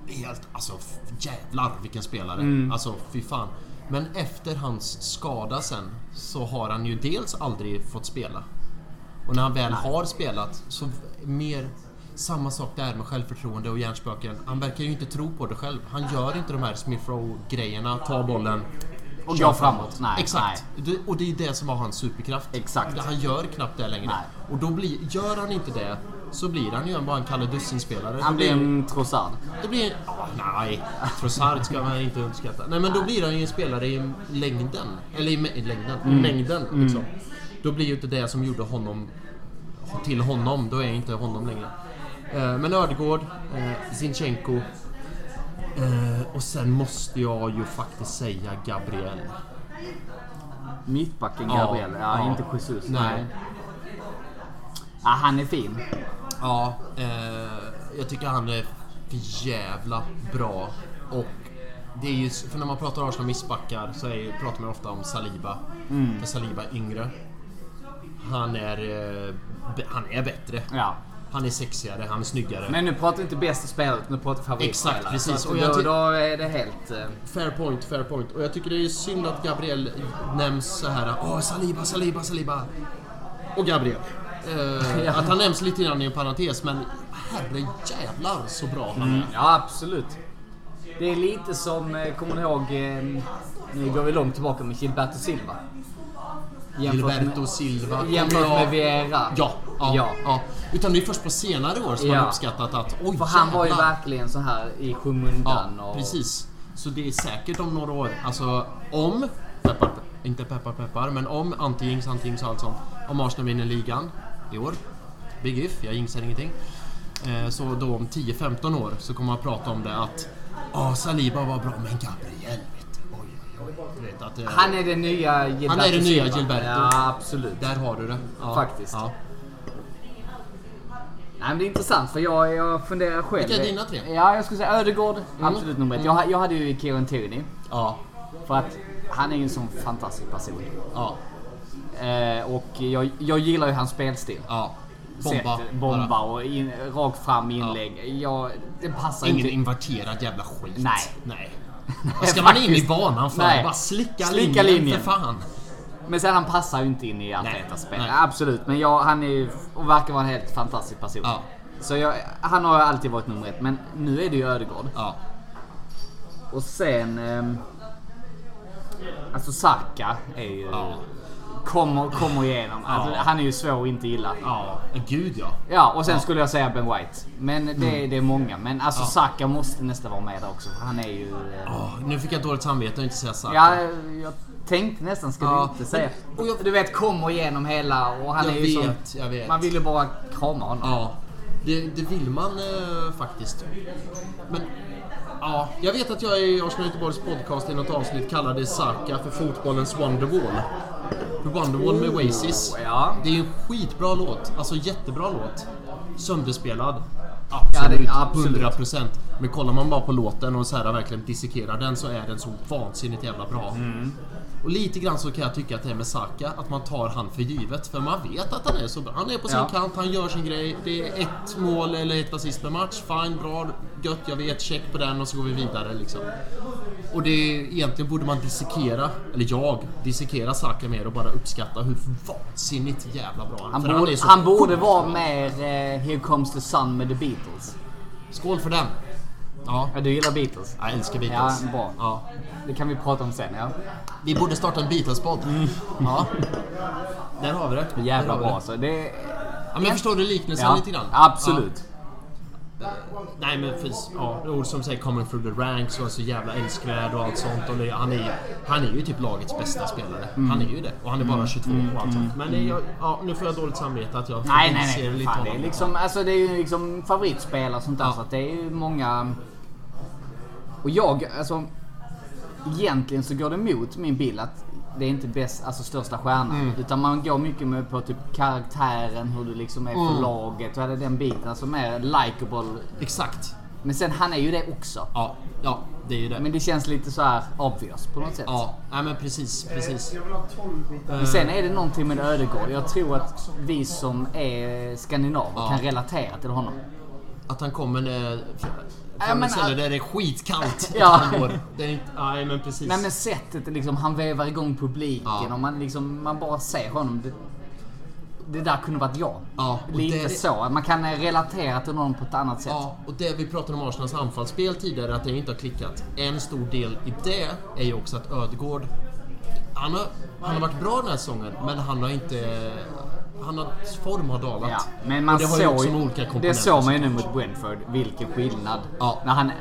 helt... Alltså jävlar vilken spelare. Alltså fy fan. Men efter hans skada sen så har han ju dels aldrig fått spela. Och när han väl har spelat så mer samma sak där med självförtroende och hjärnspöken. Han verkar ju inte tro på det själv. Han gör inte de här Smith Rowe grejerna, ta bollen Och gå framåt. Nej, Exakt. Det- Och det är det som var hans superkraft. Exakt. Han gör knappt det längre. Nej. Och då blir, gör han inte det så blir han ju bara en Kalle Dussin-spelare. Han blir en Trossard. det blir... ah, nej, Trossard ska man inte underskatta. Nej, men då blir han ju en spelare i längden. Eller i, i längden. Mm. Mängden, liksom. Då blir ju inte det som gjorde honom till honom. Då är inte honom längre. Eh, men Ödegård, eh, Zinchenko. Eh, och sen måste jag ju faktiskt säga Gabriel. Mittbacken Ja, Gabriel. Ja, ja. inte Jesus. Nej. Ja, han är fin. Ja, eh, jag tycker han är för jävla bra. Och det är ju, för när man pratar Arsenal missbackar så är, pratar man ofta om Saliba. För Saliba är yngre. Han är, eh, han är bättre. Ja. Han är sexigare, han är snyggare. Men nu pratar vi inte bästa spelet, nu pratar vi favoritspelare. Exakt, precis. Och då, då är det helt... eh, Fair point, fair point. Och jag tycker det är synd att Gabriel nämns så här. Åh, Saliba, Saliba, Saliba. Och Gabriel. Ja. Att han nämns lite grann i en parentes, men herre jävlar så bra han är. Ja, absolut. Det är lite som, eh, kommer ni ihåg, nu går vi långt tillbaka med Gilberto Silva. Gilberto med, Silva. jämfört med Vieira. Ja, ja, Ja. ja. Utan det är först på senare år som man Ja. har uppskattat att oj För han var ju verkligen så här i Ja, skymundan. och, precis. Så det är säkert om några år, alltså om, peppar, inte peppar peppar, men om anti-jinx, anti-jinx och allt sånt. Om Arsenal vinner ligan i år, big if, jag jinxar ingenting. Eh, så då om 10-15 år så kommer man prata om det att Ja, Saliba var bra, men Gabriel vet det, Han är den nya Gilberto Han är den nya. Gilberto. Ja, absolut. Där har du det. Ja, Faktiskt. Ja. Nej, men det är intressant för jag, jag funderar själv. Vilka är dina tre? Ja, jag skulle säga Ödegård. Mm. Absolut nummer ett. Jag, jag hade ju Kieran Tierney. ja. För att han är ju en sån fantastisk person. ja. Eh, och jag, jag gillar ju hans spelstil. ja. Bomba. Sätt, bomba och in, rakt fram inlägg. Jag, det passar Ingen inte. inverterad jävla skit. Nej. Nej. Vad ska man in i banan för? Nej. Bara slicka, Slicka linjen, linjen. för fan. Men sen han passar ju inte in i detta spel. nej. Absolut. Men jag, han är ju, och verkar vara en helt fantastisk person. Ja. Så jag, han har alltid varit nummer ett. Men nu är det ju Ödegård. Ja. Och sen... ehm, alltså Saka är ju... Ja. Kommer, kommer igenom. Alltså, Ja. Han är ju svår att inte gilla. Ja. Gud ja. Ja, och sen Ja. skulle jag säga Ben White. Men det, det är många. Men alltså Ja. Saka måste nästan vara med där också. Han är ju... Åh, nu fick jag dåligt samvete att inte säga Saka. Ja, jag tänkte nästan, ska Ja. du inte säga. Och jag- Du vet, kommer igenom hela och han är ju vet, sån, jag vet. Man vill ju bara krama honom. Ja. Det, det vill man eh, faktiskt. Men... Ja, jag vet att jag i Arsenal Göteborgs podcast i något avsnitt kallade Saka för fotbollens Wonderwall. Wonderwall med Oasis. Ja. Det är en skitbra låt. Alltså jättebra låt. Söndersspelad. Ja, Absolut. absolut. 100%. Men kollar man bara på låten och så här verkligen dissekerar den så är den så vansinnigt jävla bra. Mm. Och lite grann så kan jag tycka att det är med Saka, att man tar han för givet. För man vet att han är så bra. Han är på sin Ja. kant, han gör sin grej. Det är ett mål eller ett assist per match. Fine, bra, gött, jag vet. Check på den och så går vi vidare liksom. Och det är, egentligen borde man dissekera, eller jag, dissekera Saka mer och bara uppskatta hur vansinnigt jävla bra Han, För borde, är så han borde vara mer eh, Here Comes the Sun med The Beatles. Skål för den! Ja, Ja, du gillar Beatles? jag älskar Beatles. Ja, bra. Ja. Det kan vi prata om sen, ja. Vi borde starta en Beatles-podd. Ja. Där har vi det. Jävla bra det. så det... Ja, men förstår du liknelsen Ja, lite grann? absolut. Ja. Nej men precis, ja, ord som säger 'coming through the ranks' och så jävla älskvärd och allt sånt. Och det, han, är, han är ju typ lagets bästa spelare. Mm. Han är ju det. Och han är bara 22 och allt sånt. Men det, jag, ja, nu får jag dåligt samvete att jag Nej, nej, ser nej. lite Fan, det är honom. liksom, alltså det är ju liksom favoritspelare och sånt där. Så det är ju många... Och jag, alltså... Egentligen så går det emot min bild att det är inte bäst, alltså största stjärnan. Mm. Utan man går mycket med på typ karaktären, hur du liksom är för Mm. laget och hela den biten. Alltså mer likable. Exakt. Men sen han är ju det också. Ja, ja, det är ju det. Men det känns lite så här obvious på något sätt. Ja, nej men precis, precis. Men sen är det någonting med Ödegård. Jag tror att vi som är skandinaver Ja. kan relatera till honom. Att han kommer... ställe äh, där det är skitkallt Ja. Det är inte, nej men precis. Nej men sättet liksom, han vevar igång publiken Ja. och man liksom, man bara ser honom. Det, det där kunde varit jag. Ja, Lite det så. Man kan eh, relatera till någon på ett annat sätt. Ja, och det vi pratade om Arsenals anfallsspel tidigare, att det inte har klickat. En stor del i det är ju också att Ödegård han har, han har varit bra den här säsongen, men han har inte... Han har, form har dalat. Ja, men man det såg ju, det såg man ju nu mot Brentford, vilken skillnad. Ja. När han,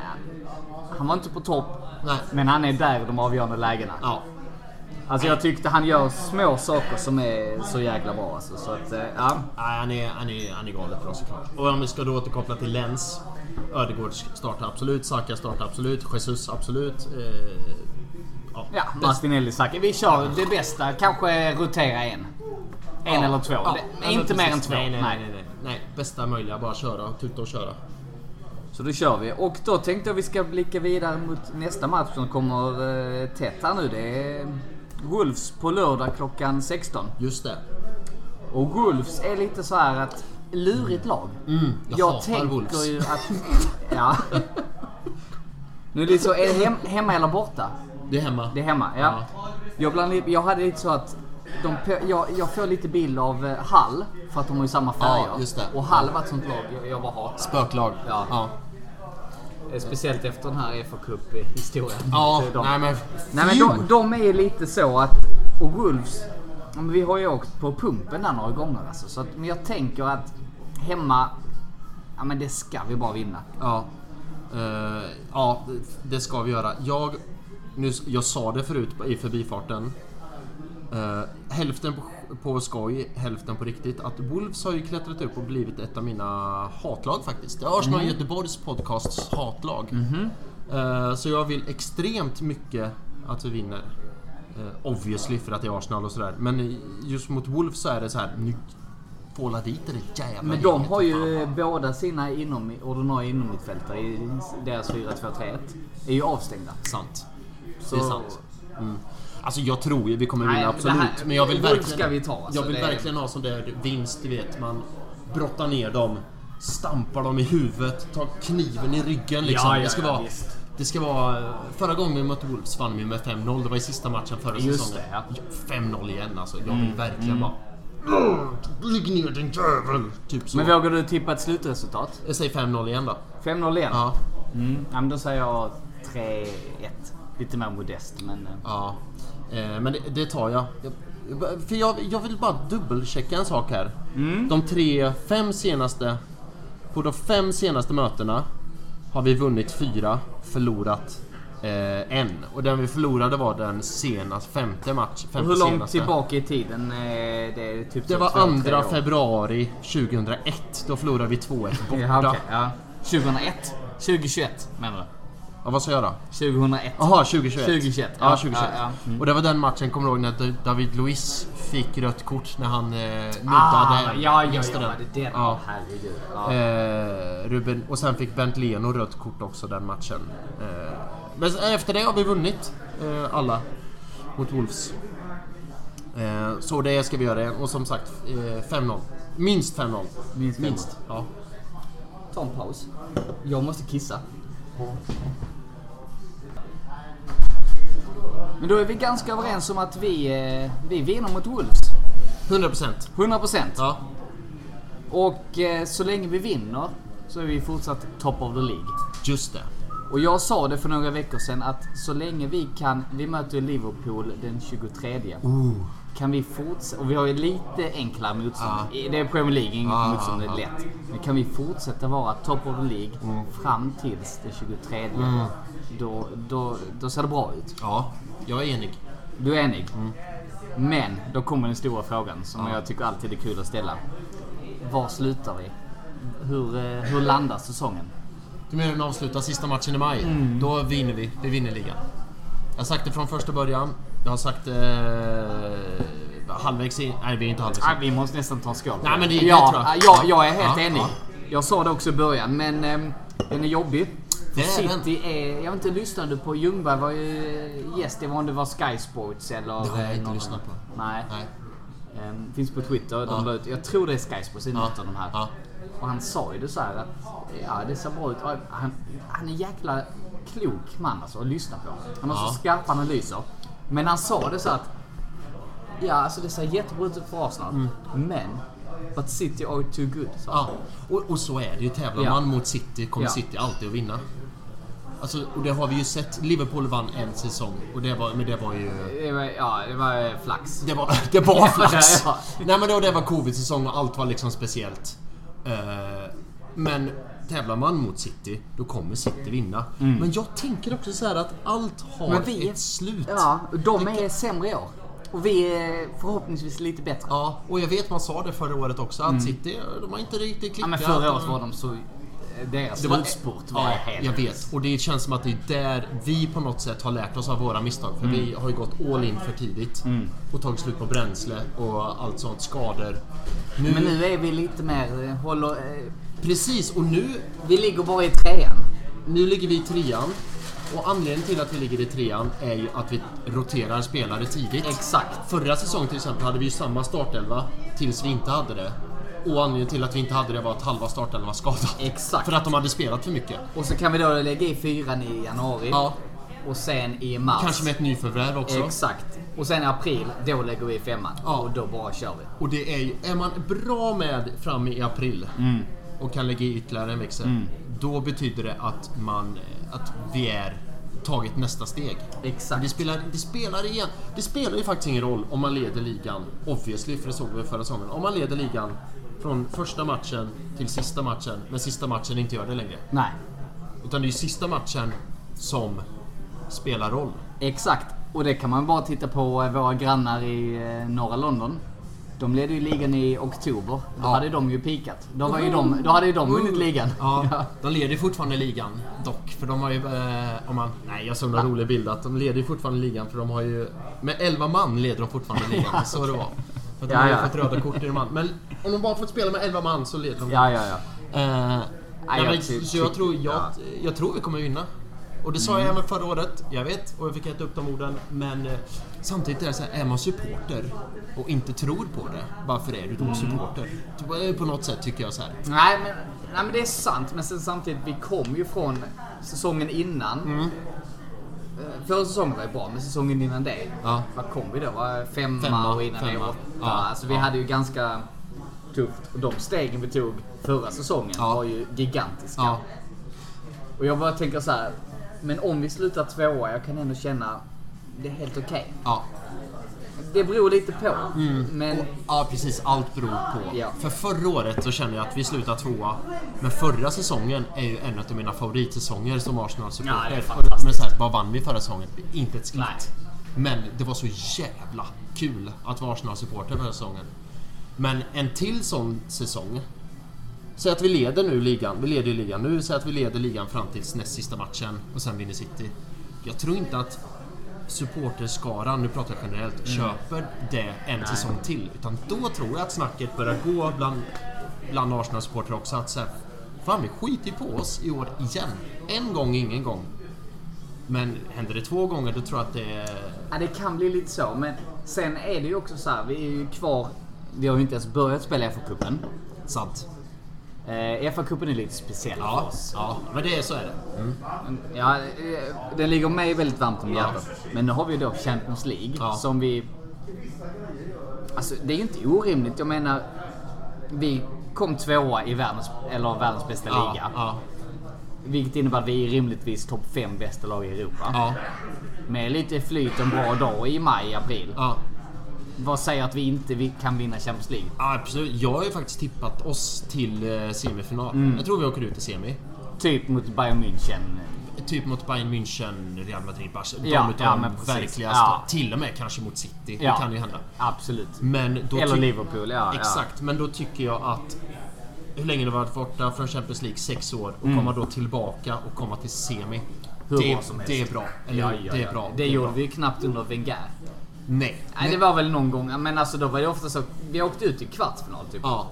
han var inte på topp, Nej. men han är där i de avgörande lägena. Ja. Alltså jag tyckte han gör små saker som är så jäkla bra alltså. Så att, eh, ja. Nej, han är, han är, han är galet bra såklart. Och om vi ska då återkoppla till Lens. Ödegård startar absolut, Saka startar absolut, Jesus absolut. Eh, ja, Ja, Martinelli Saka. Vi kör det bästa, kanske rotera en. En Ja, eller två. ja, Det- ja, inte mer än två. Nej, nej, nej, nej, nej. nej. Bästa möjliga, bara köra, tuta och köra. Så då kör vi. Och då tänkte jag vi ska blicka vidare mot nästa match som kommer eh, tätt här nu. Det är Wolves på lördag klockan 16. Just det. Och Wolves är lite så här att lurigt lag. Mm, jag, hatar tänker Wolves. ju att... Ja. Nu är det så, är det hem, hemma eller borta? Det är hemma. Det är hemma, ja. Jag, bland, jag hade lite så att de, jag, jag får lite bild av eh, Hall, för att de har ju samma färger. Ja, just det. Och Hall var ett sånt lag jag, jag bara hatar. Spöklag. Ja. ja. Eh, Speciellt efter den här FA Cup-historien. Ja, de. nej men... Nej men de, de är lite så att, och Wolves, vi har ju åkt på pumpen där några gånger alltså. Så att, men jag tänker att hemma, ja men det ska vi bara vinna. Ja. Eh, ja, det ska vi göra. Jag, nu, jag sa det förut i förbifarten. Uh, hälften på, på skoj, hälften på riktigt. Att Wolves har ju klättrat upp och blivit ett av mina hatlag faktiskt. Det är Arsenal Mm. Göteborgs podcasts hatlag. Mhm. Eh, så jag vill extremt mycket att vi vinner. Uh, obviously för att det är Arsenal och sådär. Men just mot Wolves så är det så här. Nu får la dit det jävla Men de har ju fan. båda sina inom, ordinarie inommittfältare i deras 4-2-3-1 är ju avstängda. Sant. Så- Det är sant. Mm. Alltså jag tror ju vi kommer vinna Nej, absolut. här- men jag vill verkligen... ska vi ta, alltså, jag vill det- verkligen ha sån där vinst, du vet. Man brottar ner dem, stampar dem i huvudet, tar kniven i ryggen liksom. Ja, ja, det ska ja, vara... visst. Det ska vara... Förra gången vi mötte Wolves vann vi med 5-0. Det var i sista matchen förra Just säsongen. det, ja. 5-0 igen alltså. Jag vill Mm, verkligen bara... "Ugh, Lägg ner din jävel! Typ så. Men vågar du tippa ett slutresultat? Jag säger 5-0 igen då. 5-0 igen? Ja. Mm. ja men då säger jag 3-1. Lite mer modest men... eh, Ja, men det, det tar jag. jag för jag, jag vill bara dubbelchecka en sak här. De tre, fem senaste... På de fem senaste mötena har vi vunnit fyra, förlorat eh, en. Och den vi förlorade var den senaste, femte match. Femte hur långt senaste. tillbaka i tiden? eh, Det är typ Det så var två, tre 2 år. februari 2001. Då förlorade vi 2-1 borta. Ja, okej, ja. 2001? 2021 menar du? Ja, vad sa jag då? 2001? Jaha, 2021. 2021, Ja, ja, 2021. ja, ja. Mm. Och det var den matchen, kommer du ihåg, när David Luiz fick rött kort när han eh, nuddade Ah, ja, ja, ja, det den. Ja. Herregud. Ja. Eh, Ruben, och sen fick Bent Leno rött kort också den matchen. Eh, men efter det har vi vunnit eh, alla mot Wolves. Eh, så det ska vi göra igen. Och som sagt, eh, 5-0. Minst 5-0. Minst 5-0. Minst. Ja. Ta en paus. Jag måste kissa. Men då är vi ganska överens om att vi, eh, vi vinner mot Wolves. 100%. 100%. Ja. Och eh, så länge vi vinner så är vi fortsatt top of the League. Just det. Och jag sa det för några veckor sedan att så länge vi kan, vi möter Liverpool den 23. Kan vi fortsätta, och vi har ju lite enklare motstånd. Ja. Det är Premier League, inget Ja, motstånd, det är lätt. Men kan vi fortsätta vara top of the League Mm. fram tills den 23. Då, då, då ser det bra ut. Ja, jag är enig. Du är enig? Men, då kommer den stora frågan som Ja. jag tycker alltid är kul att ställa. Var slutar vi? Hur, eh, hur landar säsongen? Du menar den avslutar sista matchen i maj? Mm. Då vinner vi. Vi vinner ligan. Jag har sagt det från första början. Jag har sagt det eh, halvvägs in. Nej, vi är inte halvvägs Nej, in. vi måste nästan ta en skål. Nej, men det- det ja, tror jag. Ja, jag är helt Ja, enig. ja. Jag sa det också i början, men ehm, den är jobbig. City är... Jag vet inte, lyssnade du på Ljungberg var ju gäst. Det var om det var Sky Sports eller... Det har jag eh, inte någon lyssnat på. Nej. Nej. Ehm, finns på Twitter. De Ja. ut, jag tror det är Sky Sports, det är Ja. något av de här. Ja. Och han sa ju det så här att ja, det ser bra ut. Han, han är en jäkla klok man alltså att lyssna på. Han har Ja. så skarpa analyser. Men han sa det så att ja, alltså det ser jättebra ut för Arsenal. Men But City are too good. han. Ja, och, och så är det ju. Tävlar Ja. man mot City kommer Ja. City alltid att vinna. Alltså, och det har vi ju sett. Liverpool vann en säsong och det var, men det var ju... Det var, ja, det var eh, flax. Det var, det var flax! Ja, Nej men då, det var covid-säsong och allt var liksom speciellt. Eh, men tävlar man mot City, då kommer City vinna. Men jag tänker också så här att allt har Mm. Vi- ett slut. Ja, de är sämre i år. Och vi är förhoppningsvis lite bättre. Ja, och jag vet man sa det förra året också att City, de har inte riktigt Mm. Ja, klickat. men förra året var de så... Deras Det var- slutspurt var ja, helt... jag vet. Och det känns som att det är där vi på något sätt har lärt oss av våra misstag. För vi har ju gått all in för tidigt. Och tagit slut på bränsle och allt sånt. Skador. Nu, Men nu är vi lite mer... eh, Håller... eh, Precis, och nu, Vi ligger bara i trean. nu ligger vi i trean. Och anledningen till att vi ligger i trean är ju att vi roterar spelare tidigt. Exakt. Förra säsongen till exempel hade vi ju samma startelva tills vi inte hade det. Och anledningen till att vi inte hade det var att halva startelvan var skadad. Exakt. För att de hade spelat för mycket. Och så kan vi då lägga i fyran i januari. Ja. Och sen i mars. Kanske med ett nyförvärv också. Exakt. Och sen i april, då lägger vi i femman. Ja. Och då bara kör vi. Och det är ju, är man bra med fram i april Mm. och kan lägga i ytterligare en växel. Då betyder det att man, att vi är tagit nästa steg. Exakt. Det spelar, det spelar igen. Det spelar ju faktiskt ingen roll om man leder ligan, obviously, för det såg vi förra säsongen. Om man leder ligan från första matchen till sista matchen, men sista matchen inte gör det längre. Nej. Utan det är ju sista matchen som spelar roll. Exakt. Och det kan man bara titta på eh, våra grannar i eh, norra London. De ledde ju ligan i oktober. Då Ja. hade de ju pikat. Då, var ju de, då hade ju de vunnit ligan. Ja, de leder fortfarande ligan dock. För de har ju... Eh, om man, nej, jag såg en rolig bild att de leder fortfarande ligan för de har ju... Med 11 man leder de fortfarande ligan. Är så det var. För att de Ja, har ju ja. fått röda kort i man. Men om de bara fått spela med 11 man så leder de. Ja, ja, ja. Eh, nej, jag men, ty- så jag tror, jag, ja. jag tror vi kommer vinna. Och det sa jag även förra året, jag vet, och jag fick äta upp de orden. Men eh, samtidigt är det så här, är man supporter och inte tror på det, varför är du då supporter? På- På något sätt tycker jag så här. Nej men, nej men det är sant. Men sen samtidigt, vi kom ju från säsongen innan. Mm. Eh, Förra säsongen var ju bra, men säsongen innan det. Ja. Vad kom vi då? Femma, Femma, och innan det femma. åtta. Ja, Alltså vi ja. hade ju ganska tufft. Och de stegen vi tog förra säsongen Ja. var ju gigantiska. Ja, Och jag bara tänker så här. Men om vi slutar tvåa, jag kan ändå känna det är helt okej. ja. Det beror lite på. Men Ja precis, allt beror på. Ja. För förra året så kände jag att vi slutade tvåa. Men förra säsongen är ju en av mina favoritsäsonger som Arsenal-supporter. Ja. Men så här, vad vann vi förra säsongen? Inte ett skvatt. Men det var så jävla kul att vara Arsenal-supporter förra säsongen. Men en till sån säsong. Säg att vi leder nu ligan. Vi leder ju ligan nu. Säg att vi leder ligan fram tills näst sista matchen och sen vinner City. Jag tror inte att supporterskaran, nu pratar jag generellt, köper det en säsong till. Utan då tror jag att snacket börjar gå bland, bland Arsenal-supportrar också att säga Fan vi skiter ju på oss i år igen. En gång, ingen gång. Men händer det två gånger då tror jag att det är... Ja, det kan bli lite så. Men sen är det ju också så här. Vi är ju kvar. Vi har ju inte ens börjat spela FA-cupen. Sant. Eh, FA-cupen är lite speciell för Ja, oss. ja, men det är så är det. Mm. Ja, eh, den ligger mig väldigt varmt om hjärtat. Men nu har vi ju då Champions League Ja. som vi... Alltså det är ju inte orimligt. Jag menar, vi kom tvåa i världens, eller världens bästa liga. Ja, ja, Vilket innebär att vi är rimligtvis topp fem bästa lag i Europa. ja, Med lite flyt en bra dag i maj, april. ja. Vad säger att vi inte vi kan vinna Champions League? Absolut. Jag har ju faktiskt tippat oss till eh, semifinal. Mm. Jag tror vi åker ut i semi. Typ mot Bayern München. Typ mot Bayern München, Real Madrid. De Ja, utav ja, de verkligaste. Ja. Till och med kanske mot City. Ja. Det kan ju hända. Absolut. Men då Eller Liverpool, ja. Exakt, men då tycker jag att hur länge du varit borta från Champions League? Sex år. Och komma då tillbaka och komma till semi. Mm. Hur det, bra som helst. det är bra. Eller Ja, ja, Det är bra. Det är gjorde bra. vi ju knappt under Wenger. Nej. Nej, det var väl någon gång. Men alltså då var det ofta så. Vi åkte ut i kvartsfinal typ. Ja.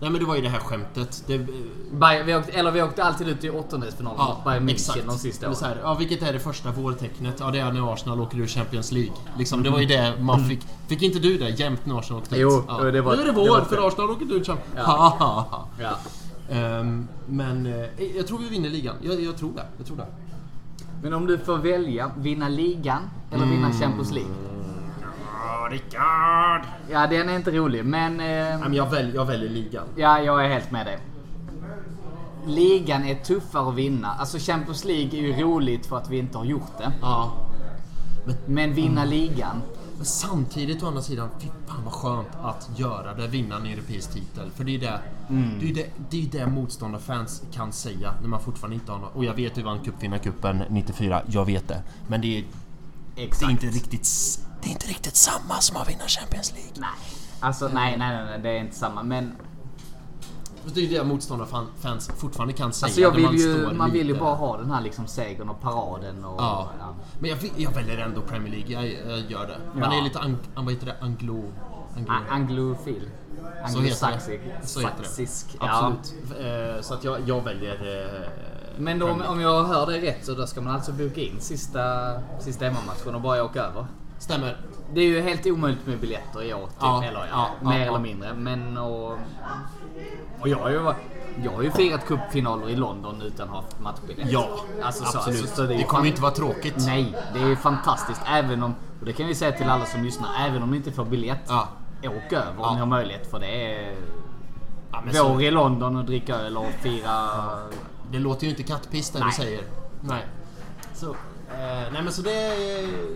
Nej men det var ju det här skämtet. Det, Bayern, vi åkte, eller vi åkte alltid ut i åttondelsfinal Ja, mot Bayern München de sista åren. så här, ja, vilket är det första vårtecknet? Ja, det är när Arsenal åker ur Champions League. Liksom, det var ju det man fick. Fick inte du det jämt när Arsenal åkte Jo, ut? det var- nu är det det vår var för det. Arsenal åker ur Champions Ja. Ha, ha, ha. Ja. Ehm, men eh, jag tror vi vinner ligan. Jag, jag tror det. Jag tror det. Men om du får välja, vinna ligan eller vinna Champions League? Ja, Rickard! Ja, den är inte rolig, men... Eh, Nej, men jag, välj, jag väljer ligan. ja, jag är helt med dig. Ligan är tuffare att vinna. Alltså Champions League är ju roligt för att vi inte har gjort det. Ja. Men vinna ligan. Men samtidigt å andra sidan, fy fan vad skönt att göra det, vinna en europeisk titel. För det är det, det, är det, det, är det motståndarfans kan säga när man fortfarande inte har något. Och jag vet hur vi vann cupvinnarcupen 94, jag vet det. Men det är, det är Exakt. inte riktigt det är inte riktigt samma som att vinna Champions League. Nej. Alltså nej, nej, nej, nej, det är inte samma. Men Det är det motståndarfans fortfarande kan säga alltså jag vill man ju, man vill ju bara ha den här liksom segern och paraden och... Ja. Men jag, jag väljer ändå Premier League, jag, jag gör det. Man Ja. är lite ang, vad heter det? anglo... Anglofil. Anglosaxisk. Så heter det. Saxisk. Absolut. Eh, Så att jag, jag väljer... eh, Men då, om, jag hör det rätt så då ska man alltså boka in sista, sista hemmamatchen och bara åka över. Stämmer. Det är ju helt omöjligt med biljetter i år, typ. Ja, eller ja, ja, mer eller mindre. Men och, och jag har ju, jag har ju firat cupfinaler i London utan att ha haft matchbiljett. Ja, Alltså, så- absolut. så- så det, ju kommer fan- inte vara tråkigt. Nej, det är ju fantastiskt. Även om, och det kan vi säga till alla som lyssnar, även om ni inte får biljett, Ja. åk över Ja. om ni har möjlighet. För det är Ja, men så, vår i London och dricka öl och fira... det låter ju inte kattpiss det du säger. Nej. Så, eh, nej men så det...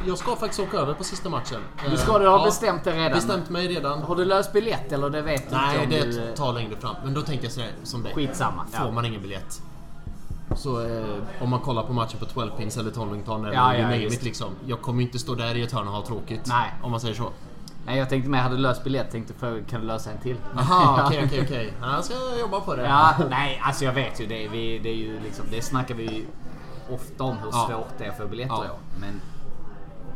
Jag ska faktiskt åka över på sista matchen. Du Eh, ska du ha ja, bestämt det redan? Bestämt mig redan. Har du löst biljett eller det vet du Nej, inte? det om du, tar längre fram. Men då tänker jag sådär som dig. Skitsamma. Får Ja. man ingen biljett. Så eh, om man kollar på matchen på 12 pins eller Tolvington eller Ja, ja, it liksom. Jag kommer inte stå där i ett hörn och ha tråkigt. Nej. Om man säger så. Nej, jag tänkte mer, hade löst biljett tänkte fråga, kan du lösa en till? Aha, okej okej okej. Ja, Jag ska jobba på det. Ja, nej, alltså jag vet ju det. Vi, det är ju liksom, det snackar vi ju ofta om hur Ja. svårt det är att få biljetter Ja. Men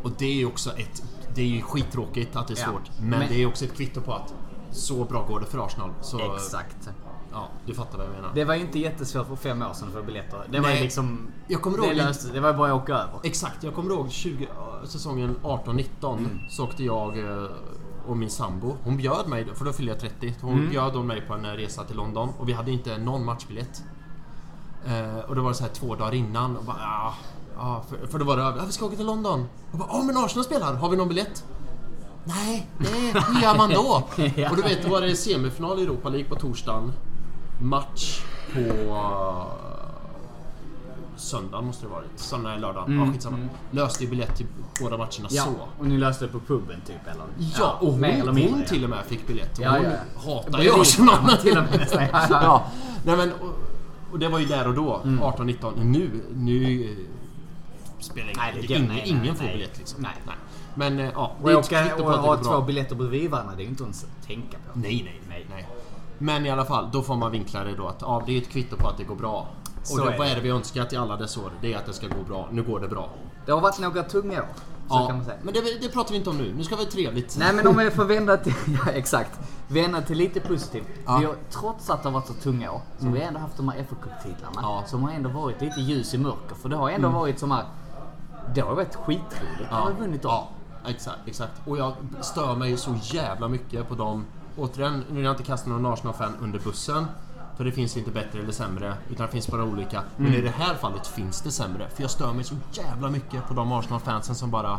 Och det är ju också ett... Det är ju skittråkigt att det är Ja. svårt. Men, Men- det är också ett kvitto på att så bra går det för Arsenal. Så, exakt. Ja, du fattar vad jag menar. Det var ju inte jättesvårt för fem år sedan att få biljetter. Det var ju Nej. liksom... Jag kommer det ihåg- löste Det var ju bara att åka över. Exakt, jag kommer ihåg 20, säsongen 18-19 Mm. så åkte jag eh, och min sambo, hon bjöd mig, för då fyllde jag 30, hon Mm. bjöd hon mig på en resa till London och vi hade inte någon matchbiljett. Eh, och det var så här två dagar innan och bara ja, ja för, för då var det ja, vi ska åka till London. Och bara, ja men Arsenal spelar, har vi någon biljett? Nej, nej, hur gör man då? Ja. Och du vet, då var det semifinal i Europa League på torsdagen. Match på eh, söndagen måste det varit. Söndag eller lördag. Mm, Ja, skitsamma. Löste ju biljett till båda matcherna Ja, så. och ni löste det på puben typ eller? Ja, och hon, mindre, hon ja. till och med fick biljett. Ja, hon ja. hatar ju Arsenal. till och med ja. Nej, men, och, och det var ju där och då, Mm. 18-19. Nu, nu eh, spelar ingen, Nej, det ingen, nej, ingen nej, får nej. biljett liksom. Nej. Men eh, ja, Och det åka och på att det ha två biljetter bredvid varandra, det är ju inte ens att tänka på. Nej, nej, nej, nej. Men i alla fall, då får man vinkla det då att ja, det är ett kvitto på att det går bra. Och Så då, är vad är det vi önskat i alla dessa år? Det är att det ska gå bra. Nu går det bra. Det har varit några tunga år, så Ja, kan man säga. men det, det pratar vi inte om nu. Nu ska vi ha trevligt. Nej men om vi får vända till, ja exakt. Vända till lite positivt. Ja. Vi har, trots att det har varit så tunga år, så har vi ändå haft de här fa Cup-titlarna. Ja. Som har ändå varit lite ljus i mörker. För det har ändå varit som här, det har varit skitroligt när vi har vunnit dem. ja, exakt, exakt. Och jag stör mig så jävla mycket på dem. Återigen, nu vill jag inte kasta någon Arsenal-fan under bussen. För det finns inte bättre eller sämre, utan det finns bara olika. Men Mm. i det här fallet finns det sämre. För jag stör mig så jävla mycket på de Arsenal-fansen som bara...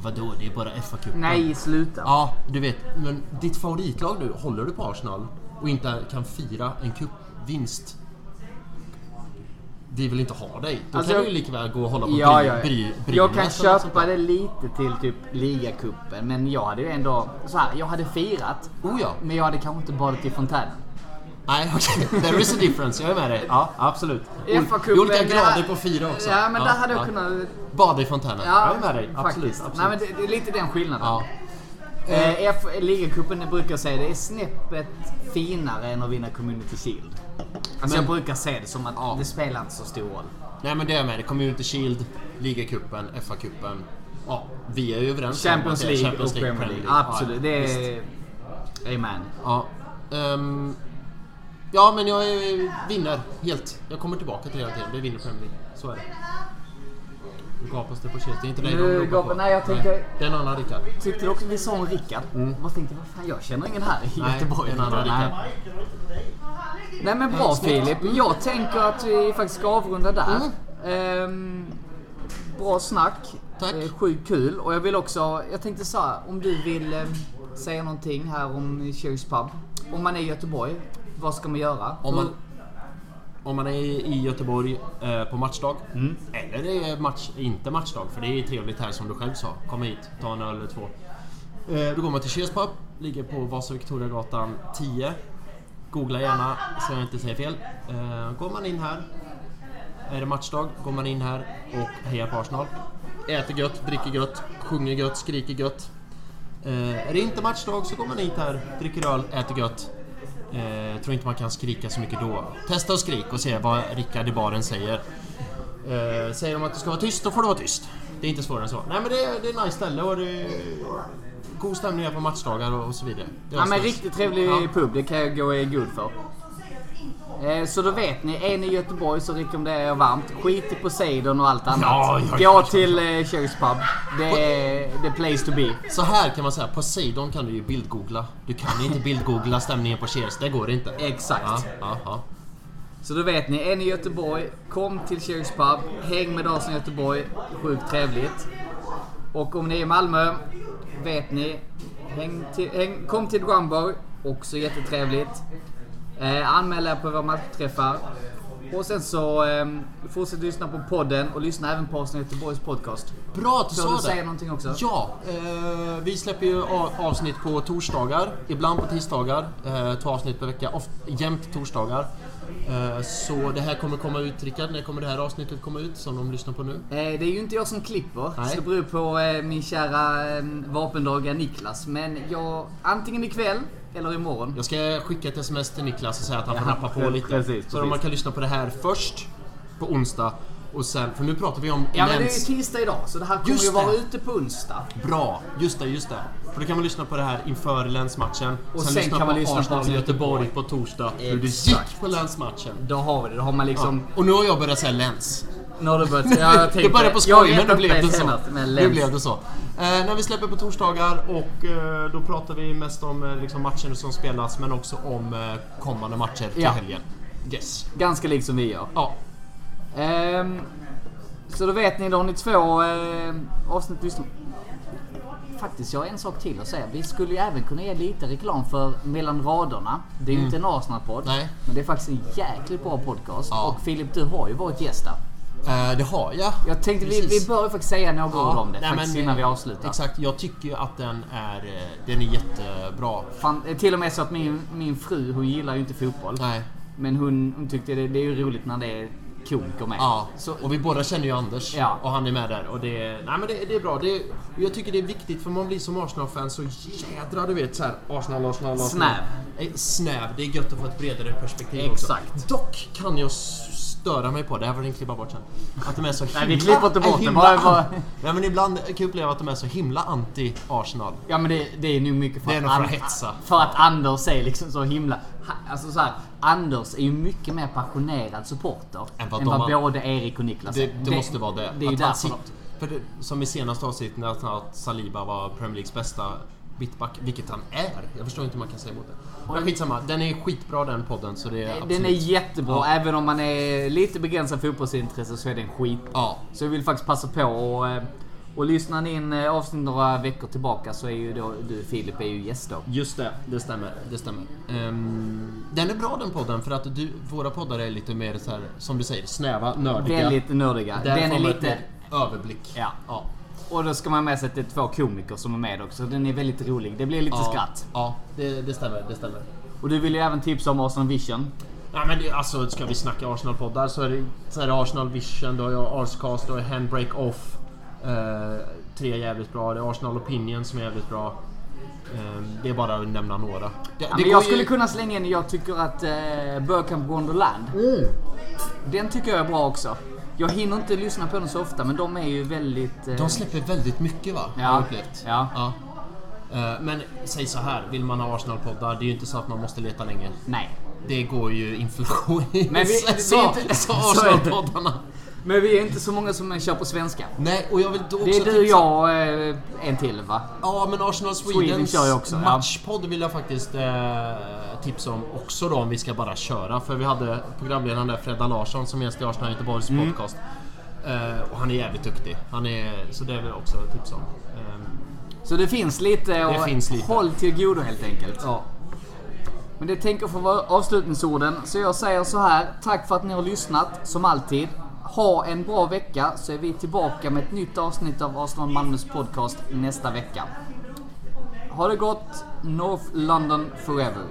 Vadå, det är bara FA-cupen. Nej, sluta. Ja, du vet. Men ditt favoritlag nu, håller du på Arsenal och inte kan fira en cupvinst vi vill inte ha dig. Då Alltså, kan du ju lika väl gå och hålla på Ja, bry, ja, bry, Jag kan köpa det lite till typ ligacupen, men jag hade ju ändå... Så här, jag hade firat, Oh ja. men jag hade kanske inte badat i fontänen. Nej, okej. There is a difference. Jag är med dig. Ja, absolut. Är olika det- grader på fyra också. Ja, men där hade jag ja. kunnat... Bada i fontänen. Ja, jag är med dig. Absolut. absolut. Nej, men det, det är lite den skillnaden. ja. Eh, F- Ligacupen brukar säga det är snäppet finare än att vinna Community Shield. Alltså Men- jag brukar se det som att Ja. det spelar inte så stor roll. Nej, men det är jag med dig. Community Shield, Ligacupen, FA-cupen. Ja, vi är ju överens om Champions att det är League Champions och League, Premier League. Ja, Absolut. visst. det är... Amen. Ja. ehm, ja, men jag är- vinner helt. Jag kommer tillbaka till det hela tiden. Vi vinner Premier League. Så är det. gapas det på Chelsea. Det är inte dig Nu de ropar på. nej, jag tänker- Det är en annan Rickard. Tyckte du också vi sa om Rickard? Vad tänkte vad fan jag känner ingen här i Mm. Nej, Göteborg. en annan Nej. Rickard. Nej men bra. Filip. Jag tänker att vi faktiskt ska avrunda där. Ehm, bra snack. Tack. Eh, sjukt kul. Och jag vill också, jag tänkte så här, om du vill eh, säga någonting här om Cheers Pub. Om man är i Göteborg, vad ska man göra? Om man, om man är i Göteborg eh, på matchdag. Mm. Eller det är match, inte matchdag, för det är trevligt här som du själv sa. Kom hit, ta en öl eller två. Eh, då går man till Cheers Pub, ligger på Vasa Victoriagatan 10. Googla gärna så jag inte säger fel. Eh, går man in här, är det matchdag, går man in här och hejar på Arsenal. Äter gött, dricker gött, sjunger gött, skriker gött. Eh, är det inte matchdag så går man hit här, dricker öl, äter gött. Eh, tror inte man kan skrika så mycket då. Testa och skrik och se vad Rickard i baren säger. Eh, säger de att det ska vara tyst, då får det vara tyst. Det är inte svårare än så. Nej men det är, det är nice ställe och det är god stämning här på matchdagar och, och så vidare. Ja men riktigt trevlig Ja. pub, det kan jag gå i god för. Eh, Så då vet ni, är ni i Göteborg så rekommenderar jag varmt. Skit i Poseidon och allt annat. Ja, ja, Gå ja, ja. till eh, Cheers Pub. Det är the place to be. Så här kan man säga, Poseidon kan du ju bildgoogla. Du kan inte bildgoogla stämningen på Cheers, det går inte. Exakt. Ja, ja. Så då vet ni, är ni i Göteborg, kom till Cheers Pub. Häng med Dagen Göteborg. Sjukt trevligt. Och om ni är i Malmö, vet ni, häng till, häng, kom till Drumbar. Också jättetrevligt. Eh, anmäl er på våra matchträffar. Och sen så eh, fortsätt lyssna på podden och lyssna även på Arsenal Göteborgs podcast. Bra att du sa det. säga någonting också? Ja, eh, vi släpper ju avsnitt på torsdagar, ibland på tisdagar. Eh, två avsnitt per vecka, oft, jämt torsdagar. Eh, så det här kommer komma ut, Rickard, när kommer det här avsnittet komma ut som de lyssnar på nu? Eh, det är ju inte jag som klipper, Nej. så det beror på eh, min kära eh, vapendragare Niklas. Men jag, antingen ikväll eller imorgon. Jag ska skicka ett sms till Niklas och säga att han får Ja, nappa på lite. precis, så precis. man kan lyssna på det här först på onsdag och sen, för nu pratar vi om Ja men det är ju tisdag idag, så det här kommer Just ju vara det. ute på onsdag. Bra, just det, just det. För då kan man lyssna på det här inför länsmatchen. Och sen lyssna kan på man lyssna på Arsenal Göteborg på torsdag. Hur det Exakt. gick på länsmatchen. Då har vi det. Då har man liksom... Och nu har jag börjat säga läns. Nu har du börjat... Ja, jag Du tänkte... började på skoj, men nu blev det så. senast med Nu blev det så. Eh, när vi släpper på torsdagar och eh, då pratar vi mest om eh, liksom matchen som spelas men också om eh, kommande matcher till Ja. helgen. Yes. Ganska likt som vi gör. Ja, Ehm, så då vet ni, då har ni två eh, avsnitt att lyssna Faktiskt, jag har en sak till att säga. Vi skulle ju även kunna ge lite reklam för Mellan raderna. Det är ju inte en Arsenal-podd. Men det är faktiskt en jäkligt bra podcast. Ja. Och Filip, du har ju varit gäst där. Eh, det har jag. Jag tänkte vi, Precis. vi bör faktiskt säga några ord om det. nej, faktiskt men, innan vi avslutar. Exakt, jag tycker ju att den är, eh, den är jättebra. Fan, till och med så att min, min fru, hon gillar ju inte fotboll. Nej. Men hon, hon tyckte det, det är ju roligt när det är komiker med. Ja, och vi båda känner ju Anders Ja. och han är med där och det, nej, men det, det är bra. Det, jag tycker det är viktigt för man blir som Arsenal-fan så jädra du vet så här Arsenal, Arsenal, Arsenal. Snäv. Eh, Snäv, det är gött att få ett bredare perspektiv Exakt. också. Dock kan jag störa mig på, det här får ni klippa bort sen. Att de är så himla... Nej, vi klipper inte bort det, bara- bara- Nej men ibland kan jag uppleva att de är så himla anti-Arsenal. Ja men det, det är nog mycket för Det är att, för att hetsa. för att Anders är liksom så himla... Alltså så här, Anders är ju mycket mer passionerad supporter Än än vad vad, de både Erik och Niklas Det, är. det, måste vara det. Det är ju att han därför. sitter, för det, som i senaste avsnittet att, att Saliba var Premier Leagues bästa mittback, vilket han är. Jag förstår inte hur man kan säga emot det. Men skitsamma, den är skitbra den podden så det är absolut... Den är jättebra, Ja. även om man är lite begränsad fotbollsintresse så är den skit. Ja. Så jag vill faktiskt passa på och, eh, och lyssnar ni in eh, avsnitt några veckor tillbaka så är ju då du Filip är ju gäst då. Just det, det stämmer. Det stämmer. Ehm, den är bra den podden för att du, våra poddar är lite mer så här, som du säger, snäva, nördiga. Väldigt nördiga. Där Den är lite... överblick. Ja. Ja. Och då ska man ha med sig att det är två komiker som är med också. Den är väldigt rolig. Det blir lite ja. skratt. Ja, det, det stämmer. Det stämmer. Och du vill ju även tipsa om Arsenal Vision. Nej men det, alltså ska vi snacka Arsenal-poddar så är det, så är det Arsenal Vision, då har jag Arscast, då är Handbrake Off. Eh, tre är jävligt bra. Det är Arsenal Opinion som är jävligt bra. Eh, det är bara att nämna några. Det, Ja, men jag ju- skulle kunna slänga in, jag tycker att eh, Burkamp Wonderland. Mm. Den tycker jag är bra också. Jag hinner inte lyssna på den så ofta men de är ju väldigt... Eh, De släpper väldigt mycket va? Har Ja. jag upplevt. Ja. ja. Eh, Men säg så här, vill man ha Arsenal-poddar, det är ju inte så att man måste leta länge. Nej. Det går ju inflation i Men vi- så, vi så så. Arsenal-poddarna. Men vi är inte så många som kör på svenska. Nej, och jag vill också Det är du, tipsa- jag, eh, en till va? Ja, men Arsenal Sweden Swedens jag också, matchpodd vill jag faktiskt eh, tipsa om också då om vi ska bara köra. För vi hade programledaren där Fredda Larsson som gäst i Arsenal Göteborgs Mm. podcast. Eh, och han är jävligt duktig. Han är, så det vill jag också tipsa om. Eh, Så det finns lite och finns lite. håll till godo helt enkelt. ja. Men det tänker få vara avslutningsorden. Så jag säger så här. Tack för att ni har lyssnat, som alltid. Ha en bra vecka så är vi tillbaka med ett nytt avsnitt av Arsenal Malmös podcast nästa vecka. Ha det gott. North London forever.